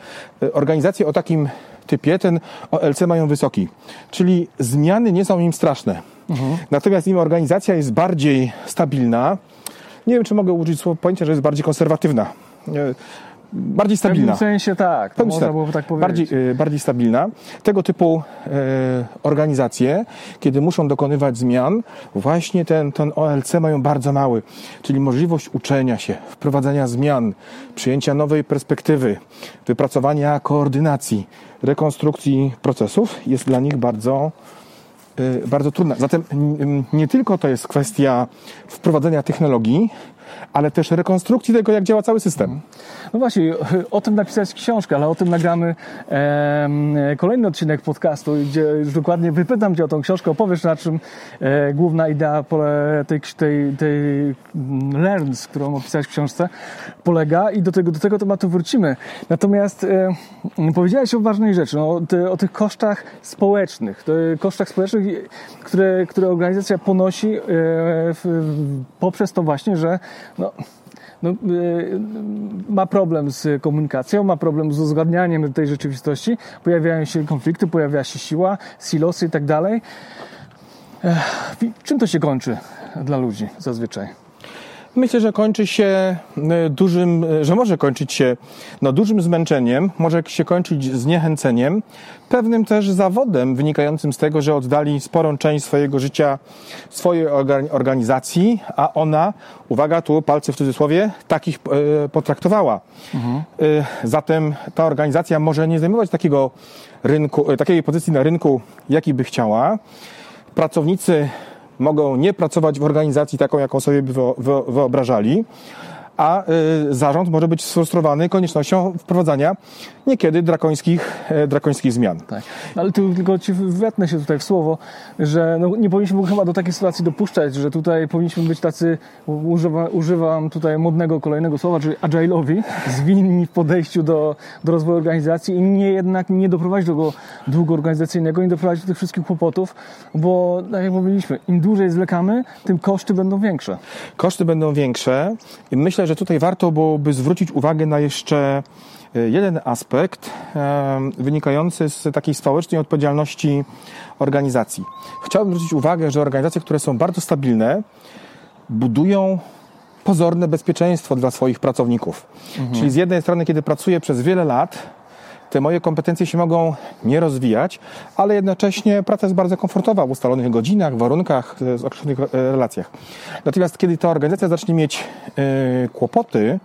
organizacje o takim typie ten OLC mają wysoki. Czyli zmiany nie są im straszne. Natomiast im organizacja jest bardziej stabilna, nie wiem, czy mogę użyć słowa pojęcia, że jest bardziej konserwatywna. Bardziej W pewnym stabilna. sensie tak, to można tak, byłoby tak powiedzieć. bardziej, y, bardziej stabilna. Tego typu e, organizacje, kiedy muszą dokonywać zmian, właśnie ten, ten OLC mają bardzo mały, czyli możliwość uczenia się, wprowadzania zmian, przyjęcia nowej perspektywy, wypracowania koordynacji, rekonstrukcji procesów jest dla nich bardzo y, bardzo trudna. Zatem nie tylko to jest kwestia wprowadzenia technologii, ale też rekonstrukcji tego, jak działa cały system. No właśnie, o tym napisać książkę, ale o tym nagramy em, kolejny odcinek podcastu, gdzie już dokładnie wypytam Cię o tą książkę, opowiesz na czym e, główna idea pole, tej, tej, tej mm, Learns, którą opisałeś w książce, polega i do tego, do tego tematu wrócimy. Natomiast e, powiedziałeś o ważnej rzeczy, no, ty, o tych kosztach społecznych, te kosztach społecznych, które, które organizacja ponosi e, w, poprzez to właśnie, że no, no, y, ma problem z komunikacją, ma problem z uzgadnianiem tej rzeczywistości, pojawiają się konflikty, pojawia się siła, silosy i tak dalej. Czym to się kończy dla ludzi zazwyczaj? Myślę, że kończy się e, dużym, e, że może kończyć się no, dużym zmęczeniem, może się kończyć zniechęceniem, pewnym też zawodem wynikającym z tego, że oddali sporą część swojego życia swojej orga- organizacji, a ona, uwaga, tu palce w cudzysłowie, takich e, potraktowała. E, zatem ta organizacja może nie zajmować takiego rynku, takiej pozycji na rynku, jaki by chciała. Pracownicy mogą nie pracować w organizacji taką, jaką sobie wyobrażali, a y, zarząd może być sfrustrowany koniecznością wprowadzania niekiedy drakońskich, e, drakońskich zmian. Tak. Ale tu tylko ci wetnę się tutaj w słowo, że no, nie powinniśmy chyba do takiej sytuacji dopuszczać, że tutaj powinniśmy być tacy, używa, używam tutaj modnego kolejnego słowa, czyli agile'owi, zwinni w podejściu do, do rozwoju organizacji i nie jednak nie doprowadzić do tego długu organizacyjnego, nie doprowadzić do tych wszystkich kłopotów, bo tak jak mówiliśmy, im dłużej zwlekamy, tym koszty będą większe. Koszty będą większe i myślę, że tutaj warto byłoby zwrócić uwagę na jeszcze e, jeden aspekt e, wynikający z takiej społecznej odpowiedzialności organizacji. Chciałbym zwrócić uwagę, że organizacje, które są bardzo stabilne, budują pozorne bezpieczeństwo dla swoich pracowników. Czyli z jednej strony, kiedy pracuję przez wiele lat, te moje kompetencje się mogą nie rozwijać, ale jednocześnie praca jest bardzo komfortowa w ustalonych godzinach, warunkach, e, z określonych e, relacjach. Natomiast kiedy ta organizacja zacznie mieć e, kłopoty,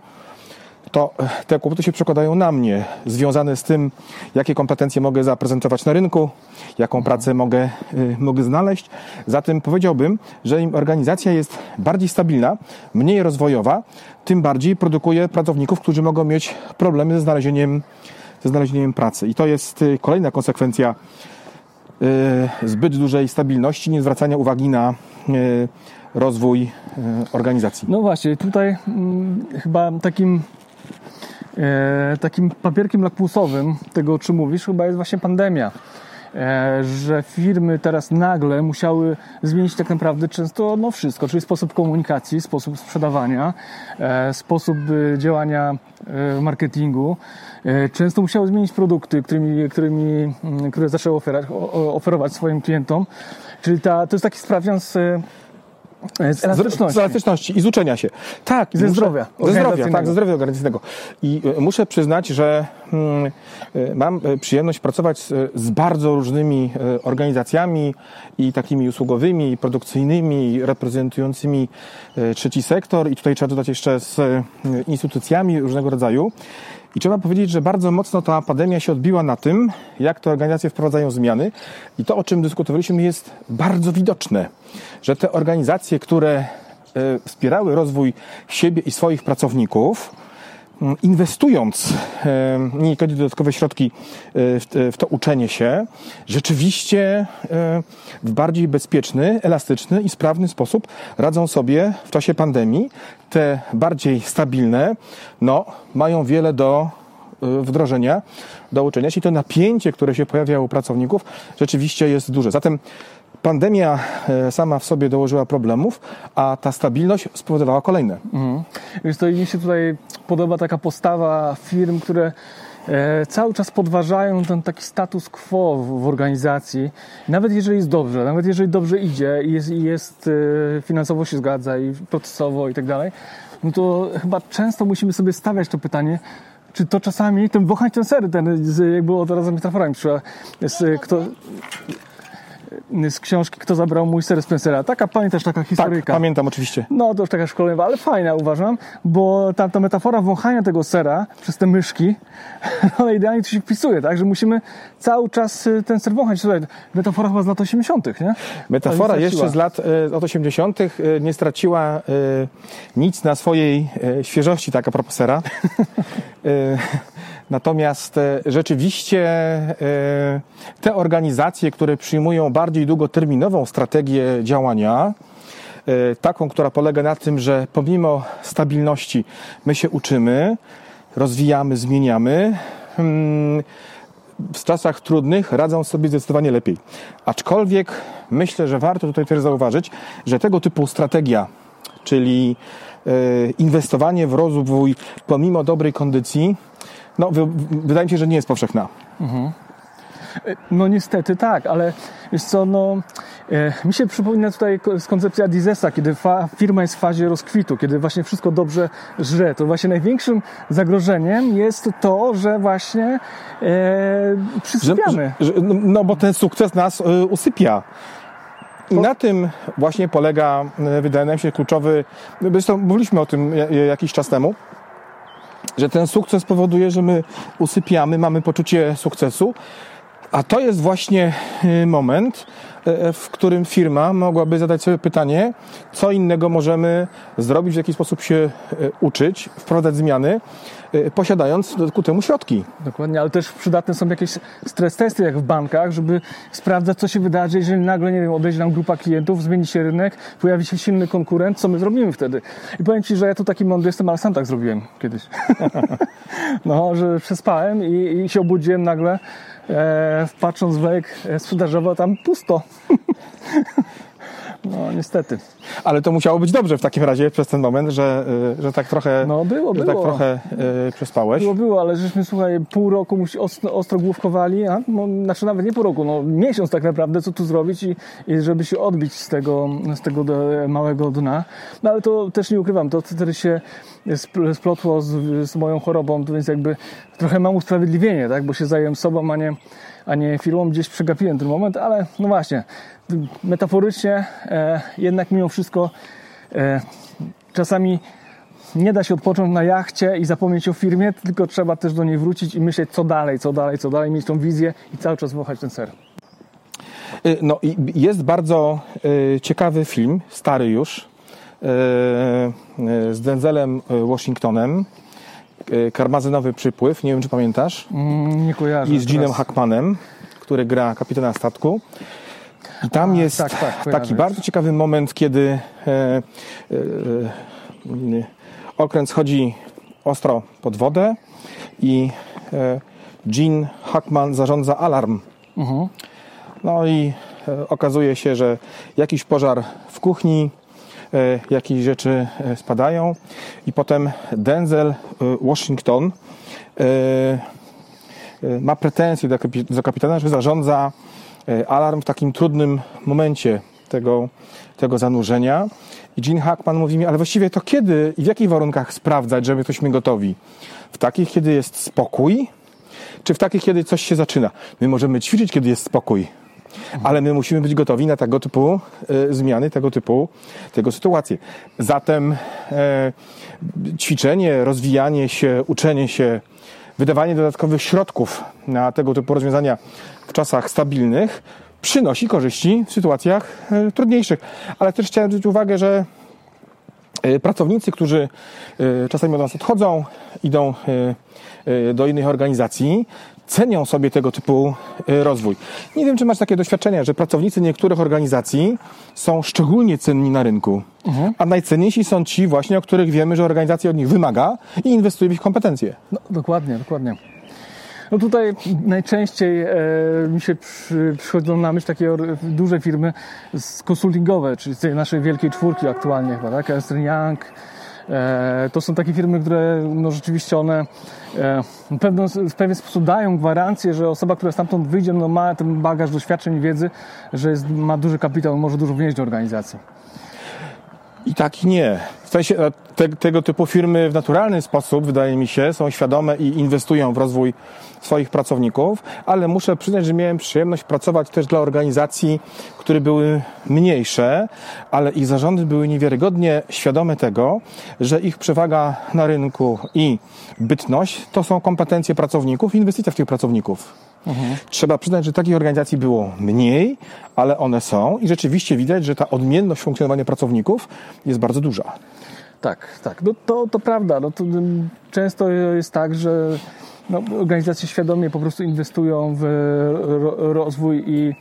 to te kłopoty się przekładają na mnie, związane z tym, jakie kompetencje mogę zaprezentować na rynku, jaką pracę mogę, y, mogę znaleźć. Zatem powiedziałbym, że im organizacja jest bardziej stabilna, mniej rozwojowa, tym bardziej produkuje pracowników, którzy mogą mieć problemy ze znalezieniem, ze znalezieniem pracy. I to jest y, kolejna konsekwencja y, zbyt dużej stabilności, nie zwracania uwagi na y, rozwój organizacji. No właśnie, tutaj mm, chyba takim takim papierkiem lakmusowym tego, o czym mówisz, chyba jest właśnie pandemia. E, że firmy teraz nagle musiały zmienić tak naprawdę często no wszystko, czyli sposób komunikacji, sposób sprzedawania, e, sposób działania marketingu. E, często musiały zmienić produkty, którymi, którymi, mm, które zaczęły oferować, swoim klientom. Czyli ta, to jest taki sprawdzian z, e, z elastyczności. Z elastyczności i z uczenia się. Tak. Ze zdrowia Ze zdrowia, tak, ze zdrowia organizacyjnego. I y, muszę przyznać, że mm, mam przyjemność pracować z, z bardzo różnymi organizacjami i takimi usługowymi, i produkcyjnymi, i reprezentującymi trzeci sektor i tutaj trzeba dodać jeszcze z instytucjami różnego rodzaju. I trzeba powiedzieć, że bardzo mocno ta pandemia się odbiła na tym, jak te organizacje wprowadzają zmiany. I to, o czym dyskutowaliśmy, jest bardzo widoczne, że te organizacje, które e, wspierały rozwój siebie i swoich pracowników, inwestując e, niekiedy dodatkowe środki e, w to uczenie się, rzeczywiście w bardziej bezpieczny, elastyczny i sprawny sposób radzą sobie w czasie pandemii. Te bardziej stabilne, no, mają wiele do wdrożenia, do uczenia się i to napięcie, które się pojawia u pracowników, rzeczywiście jest duże. Zatem pandemia e, sama w sobie dołożyła problemów, a ta stabilność spowodowała kolejne. Mhm. Więc to mi się tutaj podoba taka postawa firm, które e, cały czas podważają ten taki status quo w, organizacji. Nawet jeżeli jest dobrze, nawet jeżeli dobrze idzie i jest, i jest e, finansowo się zgadza i procesowo i tak dalej, no to chyba często musimy sobie stawiać to pytanie, czy to czasami, ten wąchać ten ser, ten, jak było to razem metaforami, jest, kto, z książki Kto zabrał mój ser Spencera. Taka, pamiętasz, taka historyjka? Tak, pamiętam oczywiście. No, to już taka szkoleniowa, ale fajna uważam, bo ta, ta metafora wąchania tego sera przez te myszki, ona idealnie tu się wpisuje, tak? Że musimy cały czas y, ten ser wąchać. Słuchaj, metafora chyba z lat 80., nie? Metafora jeszcze z lat, y, lat 80. Y, nie straciła nic na swojej świeżości, tak a propos sera. Natomiast e, rzeczywiście e, te organizacje, które przyjmują bardziej długoterminową strategię działania, e, taką, która polega na tym, że pomimo stabilności my się uczymy, rozwijamy, zmieniamy, hmm, w czasach trudnych radzą sobie zdecydowanie lepiej. Aczkolwiek myślę, że warto tutaj też zauważyć, że tego typu strategia, czyli inwestowanie w rozwój pomimo dobrej kondycji, no, wydaje mi się, że nie jest powszechna. Mhm. No niestety tak, ale wiesz co, no e, mi się przypomina tutaj koncepcja Dizesa, kiedy fa, firma jest w fazie rozkwitu, kiedy właśnie wszystko dobrze żre. To właśnie największym zagrożeniem jest to, że właśnie e, przysypiamy. Że, że, no, bo ten sukces nas y, usypia. I na tym właśnie polega, e, wydaje nam się, kluczowy. Zresztą mówiliśmy o tym jakiś czas temu że ten sukces powoduje, że my usypiamy, mamy poczucie sukcesu, a to jest właśnie y, moment, y, w którym firma mogłaby zadać sobie pytanie, co innego możemy zrobić, w jaki sposób się y, uczyć, wprowadzać zmiany, posiadając ku temu środki. Dokładnie, ale też przydatne są jakieś stres testy, jak w bankach, żeby sprawdzać, co się wydarzy, jeżeli nagle, nie wiem, odejdzie nam grupa klientów, zmieni się rynek, pojawi się silny konkurent, co my zrobimy wtedy? I powiem Ci, że ja tu taki mądry jestem, ale sam tak zrobiłem kiedyś. no, że przespałem i, i się obudziłem nagle, e, patrząc w lejek e, sprzedażowy, tam pusto. No, niestety. Ale to musiało być dobrze w takim razie przez ten moment, że, y, że tak trochę, no, było, że tak było. tak trochę y, przespałeś. Było, było, ale żeśmy, słuchaj, pół roku ostro, ostro główkowali, a? No, znaczy nawet nie pół roku, no miesiąc tak naprawdę, co tu zrobić i, i żeby się odbić z tego, z tego małego dna. No ale to też nie ukrywam, to wtedy się splotło z, z moją chorobą, więc jakby trochę mam usprawiedliwienie, tak, bo się zająłem sobą, a nie, a nie firmą. Gdzieś przegapiłem ten moment, ale no właśnie, metaforycznie e, jednak mimo wszystko e, czasami nie da się odpocząć na jachcie i zapomnieć o firmie, tylko trzeba też do niej wrócić i myśleć, co dalej, co dalej, co dalej, mieć tą wizję i cały czas wąchać ten ser. E, no i jest bardzo e, ciekawy film, stary już, e, z Denzelem Washingtonem, Karmazynowy przypływ, nie wiem czy pamiętasz. Mm, nie kojarzę. I z Ginem Hackmanem, który gra kapitana statku. I tam A, jest tak, tak, taki bardzo ciekawy moment, kiedy e, e, e, okręt schodzi ostro pod wodę i e, Gene Hackman zarządza alarm. Mhm. No i e, okazuje się, że jakiś pożar w kuchni, e, jakieś rzeczy e, spadają i potem Denzel Washington ma pretensje do, kapitana, że zarządza E, alarm w takim trudnym momencie tego, tego zanurzenia. I Gene Hackman mówi mi, ale właściwie to kiedy i w jakich warunkach sprawdzać, żeby jesteśmy gotowi? W takich, kiedy jest spokój, czy w takich, kiedy coś się zaczyna? My możemy ćwiczyć, kiedy jest spokój, ale my musimy być gotowi na tego typu e, zmiany, tego typu tego sytuacje. Zatem e, ćwiczenie, rozwijanie się, uczenie się wydawanie dodatkowych środków na tego typu rozwiązania w czasach stabilnych przynosi korzyści w sytuacjach e, trudniejszych. Ale też chciałem zwrócić uwagę, że pracownicy, którzy czasami od nas odchodzą, idą do innych organizacji, cenią sobie tego typu rozwój. Nie wiem, czy masz takie doświadczenia, że pracownicy niektórych organizacji są szczególnie cenni na rynku, mhm. a najcenniejsi są ci właśnie, o których wiemy, że organizacja od nich wymaga i inwestuje w ich kompetencje. No, dokładnie, dokładnie. No tutaj najczęściej e, mi się przy, przychodzą na myśl takie duże firmy konsultingowe, czyli z tej naszej wielkiej czwórki aktualnie chyba, tak? Ernst Young, to są takie firmy, które no rzeczywiście one e, w, pewien, sposób dają gwarancję, że osoba, która stamtąd wyjdzie, no ma ten bagaż doświadczeń i wiedzy, że jest, ma duży kapitał, może dużo wnieść do organizacji. I tak i nie. W sensie te, tego typu firmy w naturalny sposób, wydaje mi się, są świadome i inwestują w rozwój swoich pracowników, ale muszę przyznać, że miałem przyjemność pracować też dla organizacji, które były mniejsze, ale ich zarządy były niewiarygodnie świadome tego, że ich przewaga na rynku i bytność to są kompetencje pracowników i inwestycja w tych pracowników. Trzeba przyznać, że takich organizacji było mniej, ale one są i rzeczywiście widać, że ta odmienność funkcjonowania pracowników jest bardzo duża. Tak, tak. No to, to prawda. No to często jest tak, że no, organizacje świadomie po prostu inwestują w rozwój i,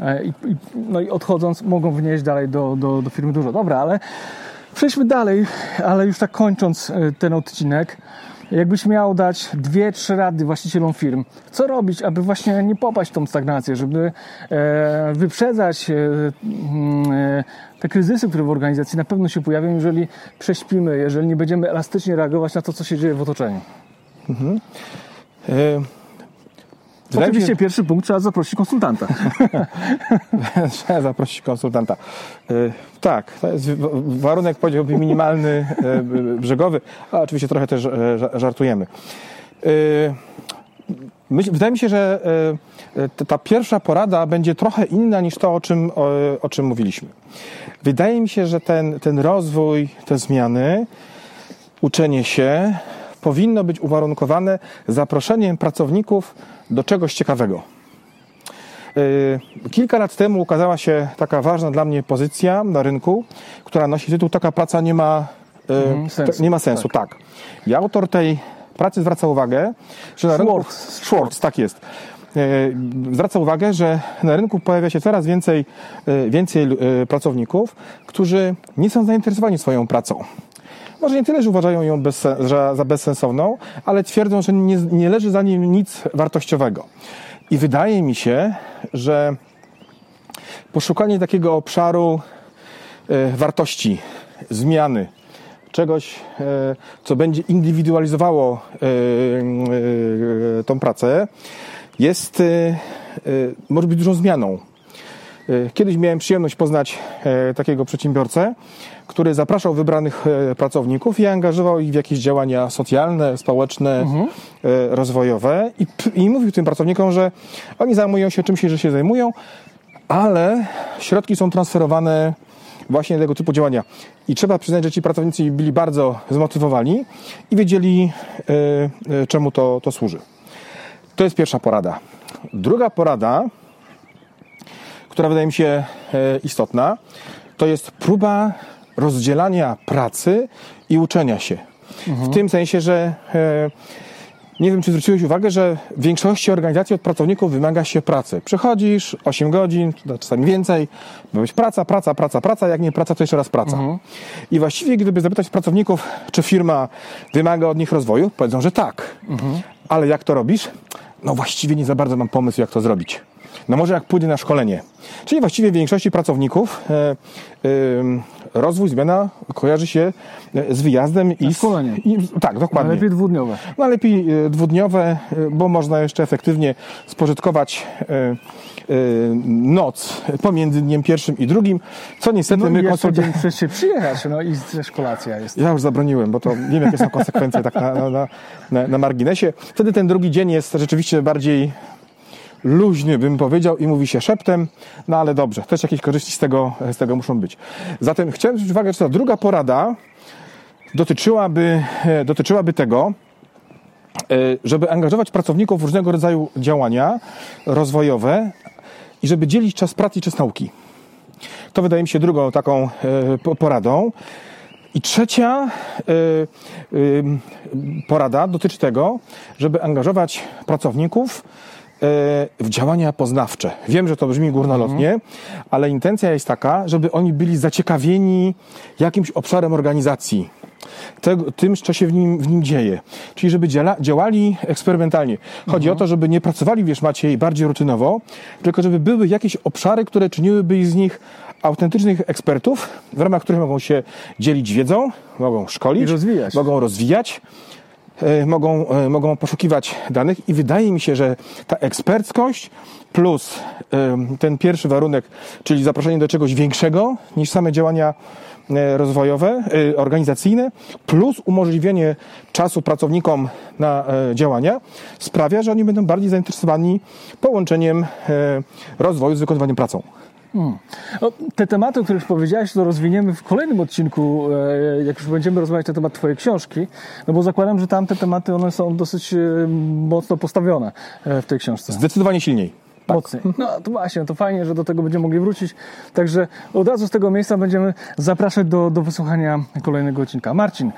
e, i, no i odchodząc mogą wnieść dalej do, do, do firmy dużo. Dobra, ale przejdźmy dalej, ale już tak kończąc e, ten odcinek. Jakbyś miał dać dwie, trzy rady właścicielom firm, co robić, aby właśnie nie popaść w tą stagnację, żeby e, wyprzedzać e, mm, e, te kryzysy, które w organizacji na pewno się pojawią, jeżeli prześpimy, jeżeli nie będziemy elastycznie reagować na to, co się dzieje w otoczeniu. Mhm. E, Oczywiście się... pierwszy punkt trzeba zaprosić konsultanta. trzeba zaprosić konsultanta. E, tak, to jest warunek powiedziałbym minimalny, e, brzegowy, a oczywiście trochę też żartujemy. Wydaje mi się, że ta pierwsza porada będzie trochę inna niż to, o czym, o, o czym mówiliśmy. Wydaje mi się, że ten, ten rozwój, te zmiany, uczenie się, powinno być uwarunkowane zaproszeniem pracowników do czegoś ciekawego. Yy, kilka lat temu ukazała się taka ważna dla mnie pozycja na rynku, która nosi tytuł Taka praca nie ma, mhm, sensu. Nie ma sensu. Tak. tak. I autor tej pracy zwraca uwagę, że na rynku. Schwartz, tak jest. Yy, zwraca uwagę, że na rynku pojawia się coraz więcej, więcej pracowników, którzy nie są zainteresowani swoją pracą. Może nie tyle, że uważają ją za bezsensowną, ale twierdzą, że nie, nie leży za nim nic wartościowego. I wydaje mi się, że poszukanie takiego obszaru e, wartości, zmiany, czegoś, e, co będzie indywidualizowało e, tą pracę, jest, może być dużą zmianą. Kiedyś miałem przyjemność poznać takiego przedsiębiorcę, który zapraszał wybranych e, pracowników i angażował ich w jakieś działania socjalne, społeczne, mhm. E, rozwojowe i, i mówił tym pracownikom, że oni zajmują się czymś, że się zajmują, ale środki są transferowane właśnie tego typu działania. I trzeba przyznać, że ci pracownicy byli bardzo zmotywowani i wiedzieli, e, czemu to, to służy. To jest pierwsza porada. Druga porada, która wydaje mi się istotna, to jest próba rozdzielania pracy i uczenia się. Mhm. W tym sensie, że e, nie wiem, czy zwróciłeś uwagę, że w większości organizacji od pracowników wymaga się pracy. Przychodzisz 8 godzin, czasami więcej, ma być praca, praca, praca, praca, jak nie praca, to jeszcze raz praca. Mhm. I właściwie, gdyby zapytać pracowników, czy firma wymaga od nich rozwoju, powiedzą, że tak. Mhm. Ale jak to robisz? No właściwie nie za bardzo mam pomysł, jak to zrobić. No może jak pójdę na szkolenie. Czyli właściwie w większości pracowników e, e, rozwój, zmiana kojarzy się e, z wyjazdem i z... Szkolenie. Tak, dokładnie. Najlepiej dwudniowe. Najlepiej e, dwudniowe, e, bo można jeszcze efektywnie spożytkować noc pomiędzy dniem pierwszym i drugim, co niestety no my konsultujemy... przecież się przyjechać, no i też kolacja jest. Ja już zabroniłem, bo to wiem, jakie są konsekwencje tak na, na, na, na marginesie. Wtedy ten drugi dzień jest rzeczywiście bardziej luźny, bym powiedział, i mówi się szeptem, no ale dobrze, też jakieś korzyści z tego, z tego muszą być. Zatem chciałem zwrócić uwagę, że ta druga porada dotyczyłaby, e, dotyczyłaby tego, żeby angażować pracowników w różnego rodzaju działania rozwojowe i żeby dzielić czas pracy i czas nauki. To wydaje mi się drugą taką poradą. I trzecia porada dotyczy tego, żeby angażować pracowników w działania poznawcze. Wiem, że to brzmi górnolotnie, mhm. ale intencja jest taka, żeby oni byli zaciekawieni jakimś obszarem organizacji. Tego, tym, co się w nim, w nim dzieje. Czyli żeby działa, działali eksperymentalnie. Chodzi mhm. o to, żeby nie pracowali, wiesz Maciej, bardziej rutynowo, tylko żeby były jakieś obszary, które czyniłyby z nich autentycznych ekspertów, w ramach których mogą się dzielić wiedzą, mogą szkolić, rozwijać. mogą rozwijać, E, mogą, e, mogą poszukiwać danych i wydaje mi się, że ta eksperckość plus e, ten pierwszy warunek, czyli zaproszenie do czegoś większego niż same działania rozwojowe, organizacyjne, plus umożliwienie czasu pracownikom na działania, sprawia, że oni będą bardziej zainteresowani połączeniem rozwoju z wykonywaniem pracą. Hmm. No, te tematy, o których powiedziałeś, to rozwiniemy w kolejnym odcinku, e, jak już będziemy rozmawiać na temat Twojej książki, no bo zakładam, że tam te tematy one są dosyć e, mocno postawione e, w tej książce. Zdecydowanie silniej. Tak. Mocniej. No to właśnie, to fajnie, że do tego będziemy mogli wrócić. Także od razu z tego miejsca będziemy zapraszać do, do wysłuchania kolejnego odcinka. Marcin,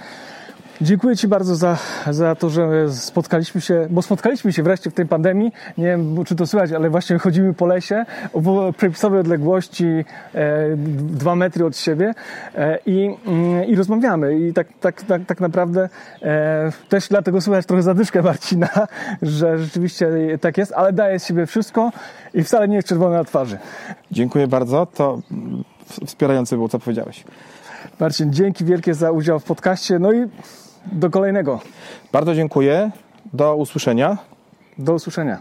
Dziękuję Ci bardzo za, za to, że spotkaliśmy się, bo spotkaliśmy się wreszcie w tej pandemii. Nie wiem, czy to słychać, ale właśnie chodzimy po lesie o przepisowej odległości e, dwa metry od siebie e, i, mm, i rozmawiamy. I tak, tak, tak, tak naprawdę e, też dlatego słychać trochę zadyszkę Marcina, że rzeczywiście tak jest, ale daje z siebie wszystko i wcale nie jest czerwony na twarzy. Dziękuję bardzo. To wspierające było, co powiedziałeś. Marcin, dzięki wielkie za udział w podcaście. No i do kolejnego. Bardzo dziękuję. Do usłyszenia. Do usłyszenia.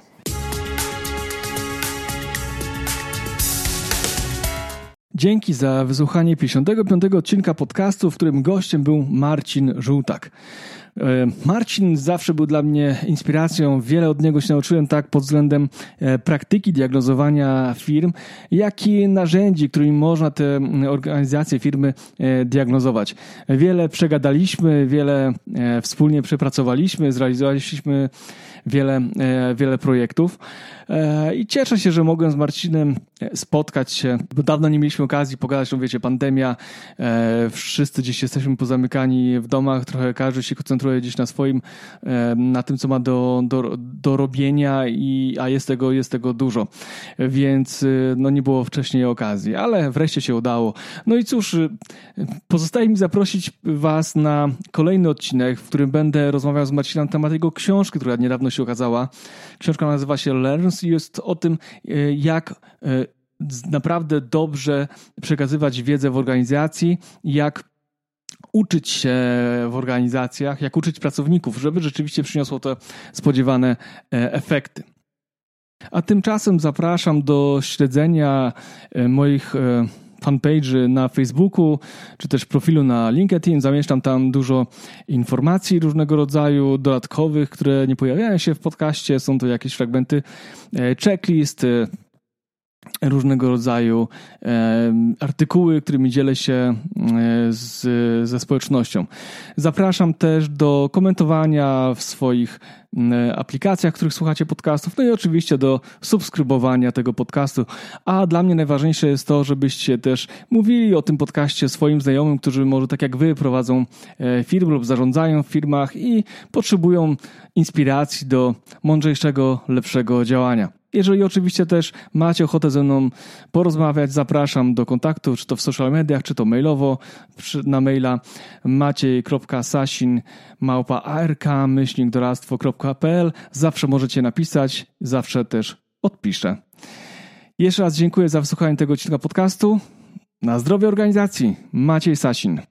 Dzięki za wysłuchanie 55. odcinka podcastu, w którym gościem był Marcin Żółtak. E, Marcin zawsze był dla mnie inspiracją. Wiele od niego się nauczyłem tak pod względem e, praktyki diagnozowania firm, jak i narzędzi, którymi można te organizacje, firmy e, diagnozować. Wiele przegadaliśmy, wiele wspólnie przepracowaliśmy, zrealizowaliśmy wiele, wiele projektów. I cieszę się, że mogłem z Marcinem spotkać się, bo dawno nie mieliśmy okazji pogadać, no wiecie, pandemia, wszyscy gdzieś jesteśmy pozamykani w domach, trochę każdy się koncentruje gdzieś na swoim, na tym, co ma do, do, do robienia, i, a jest tego, jest tego dużo. Więc no nie było wcześniej okazji, ale wreszcie się udało. No i cóż, pozostaje mi zaprosić Was na kolejny odcinek, w którym będę rozmawiał z Marcinem na temat jego książki, która niedawno się ukazała. Książka nazywa się Learns jest o tym, e, jak e, naprawdę dobrze przekazywać wiedzę w organizacji, jak uczyć się w organizacjach, jak uczyć pracowników, żeby rzeczywiście przyniosło te spodziewane e, efekty. A tymczasem zapraszam do śledzenia moich fanpage na Facebooku, czy też profilu na LinkedIn. Zamieszczam tam dużo informacji różnego rodzaju, dodatkowych, które nie pojawiają się w podcaście. Są to jakieś fragmenty e, checklist, e, różnego rodzaju artykuły, którymi dzielę się e, z, ze społecznością. Zapraszam też do komentowania w swoich aplikacjach, w których słuchacie podcastów, no i oczywiście do subskrybowania tego podcastu. A dla mnie najważniejsze jest to, żebyście też mówili o tym podcaście swoim znajomym, którzy może tak jak wy prowadzą e, firmy lub zarządzają w firmach i potrzebują inspiracji do mądrzejszego, lepszego działania. Jeżeli oczywiście też macie ochotę ze mną porozmawiać, zapraszam do kontaktu, czy to w social mediach, czy to mailowo na maila maciej.sasin małpa ark-doradztwo.pl Zawsze możecie napisać, zawsze też odpiszę. Jeszcze raz dziękuję za wysłuchanie tego odcinka podcastu. Na zdrowie organizacji. Maciej Sasin.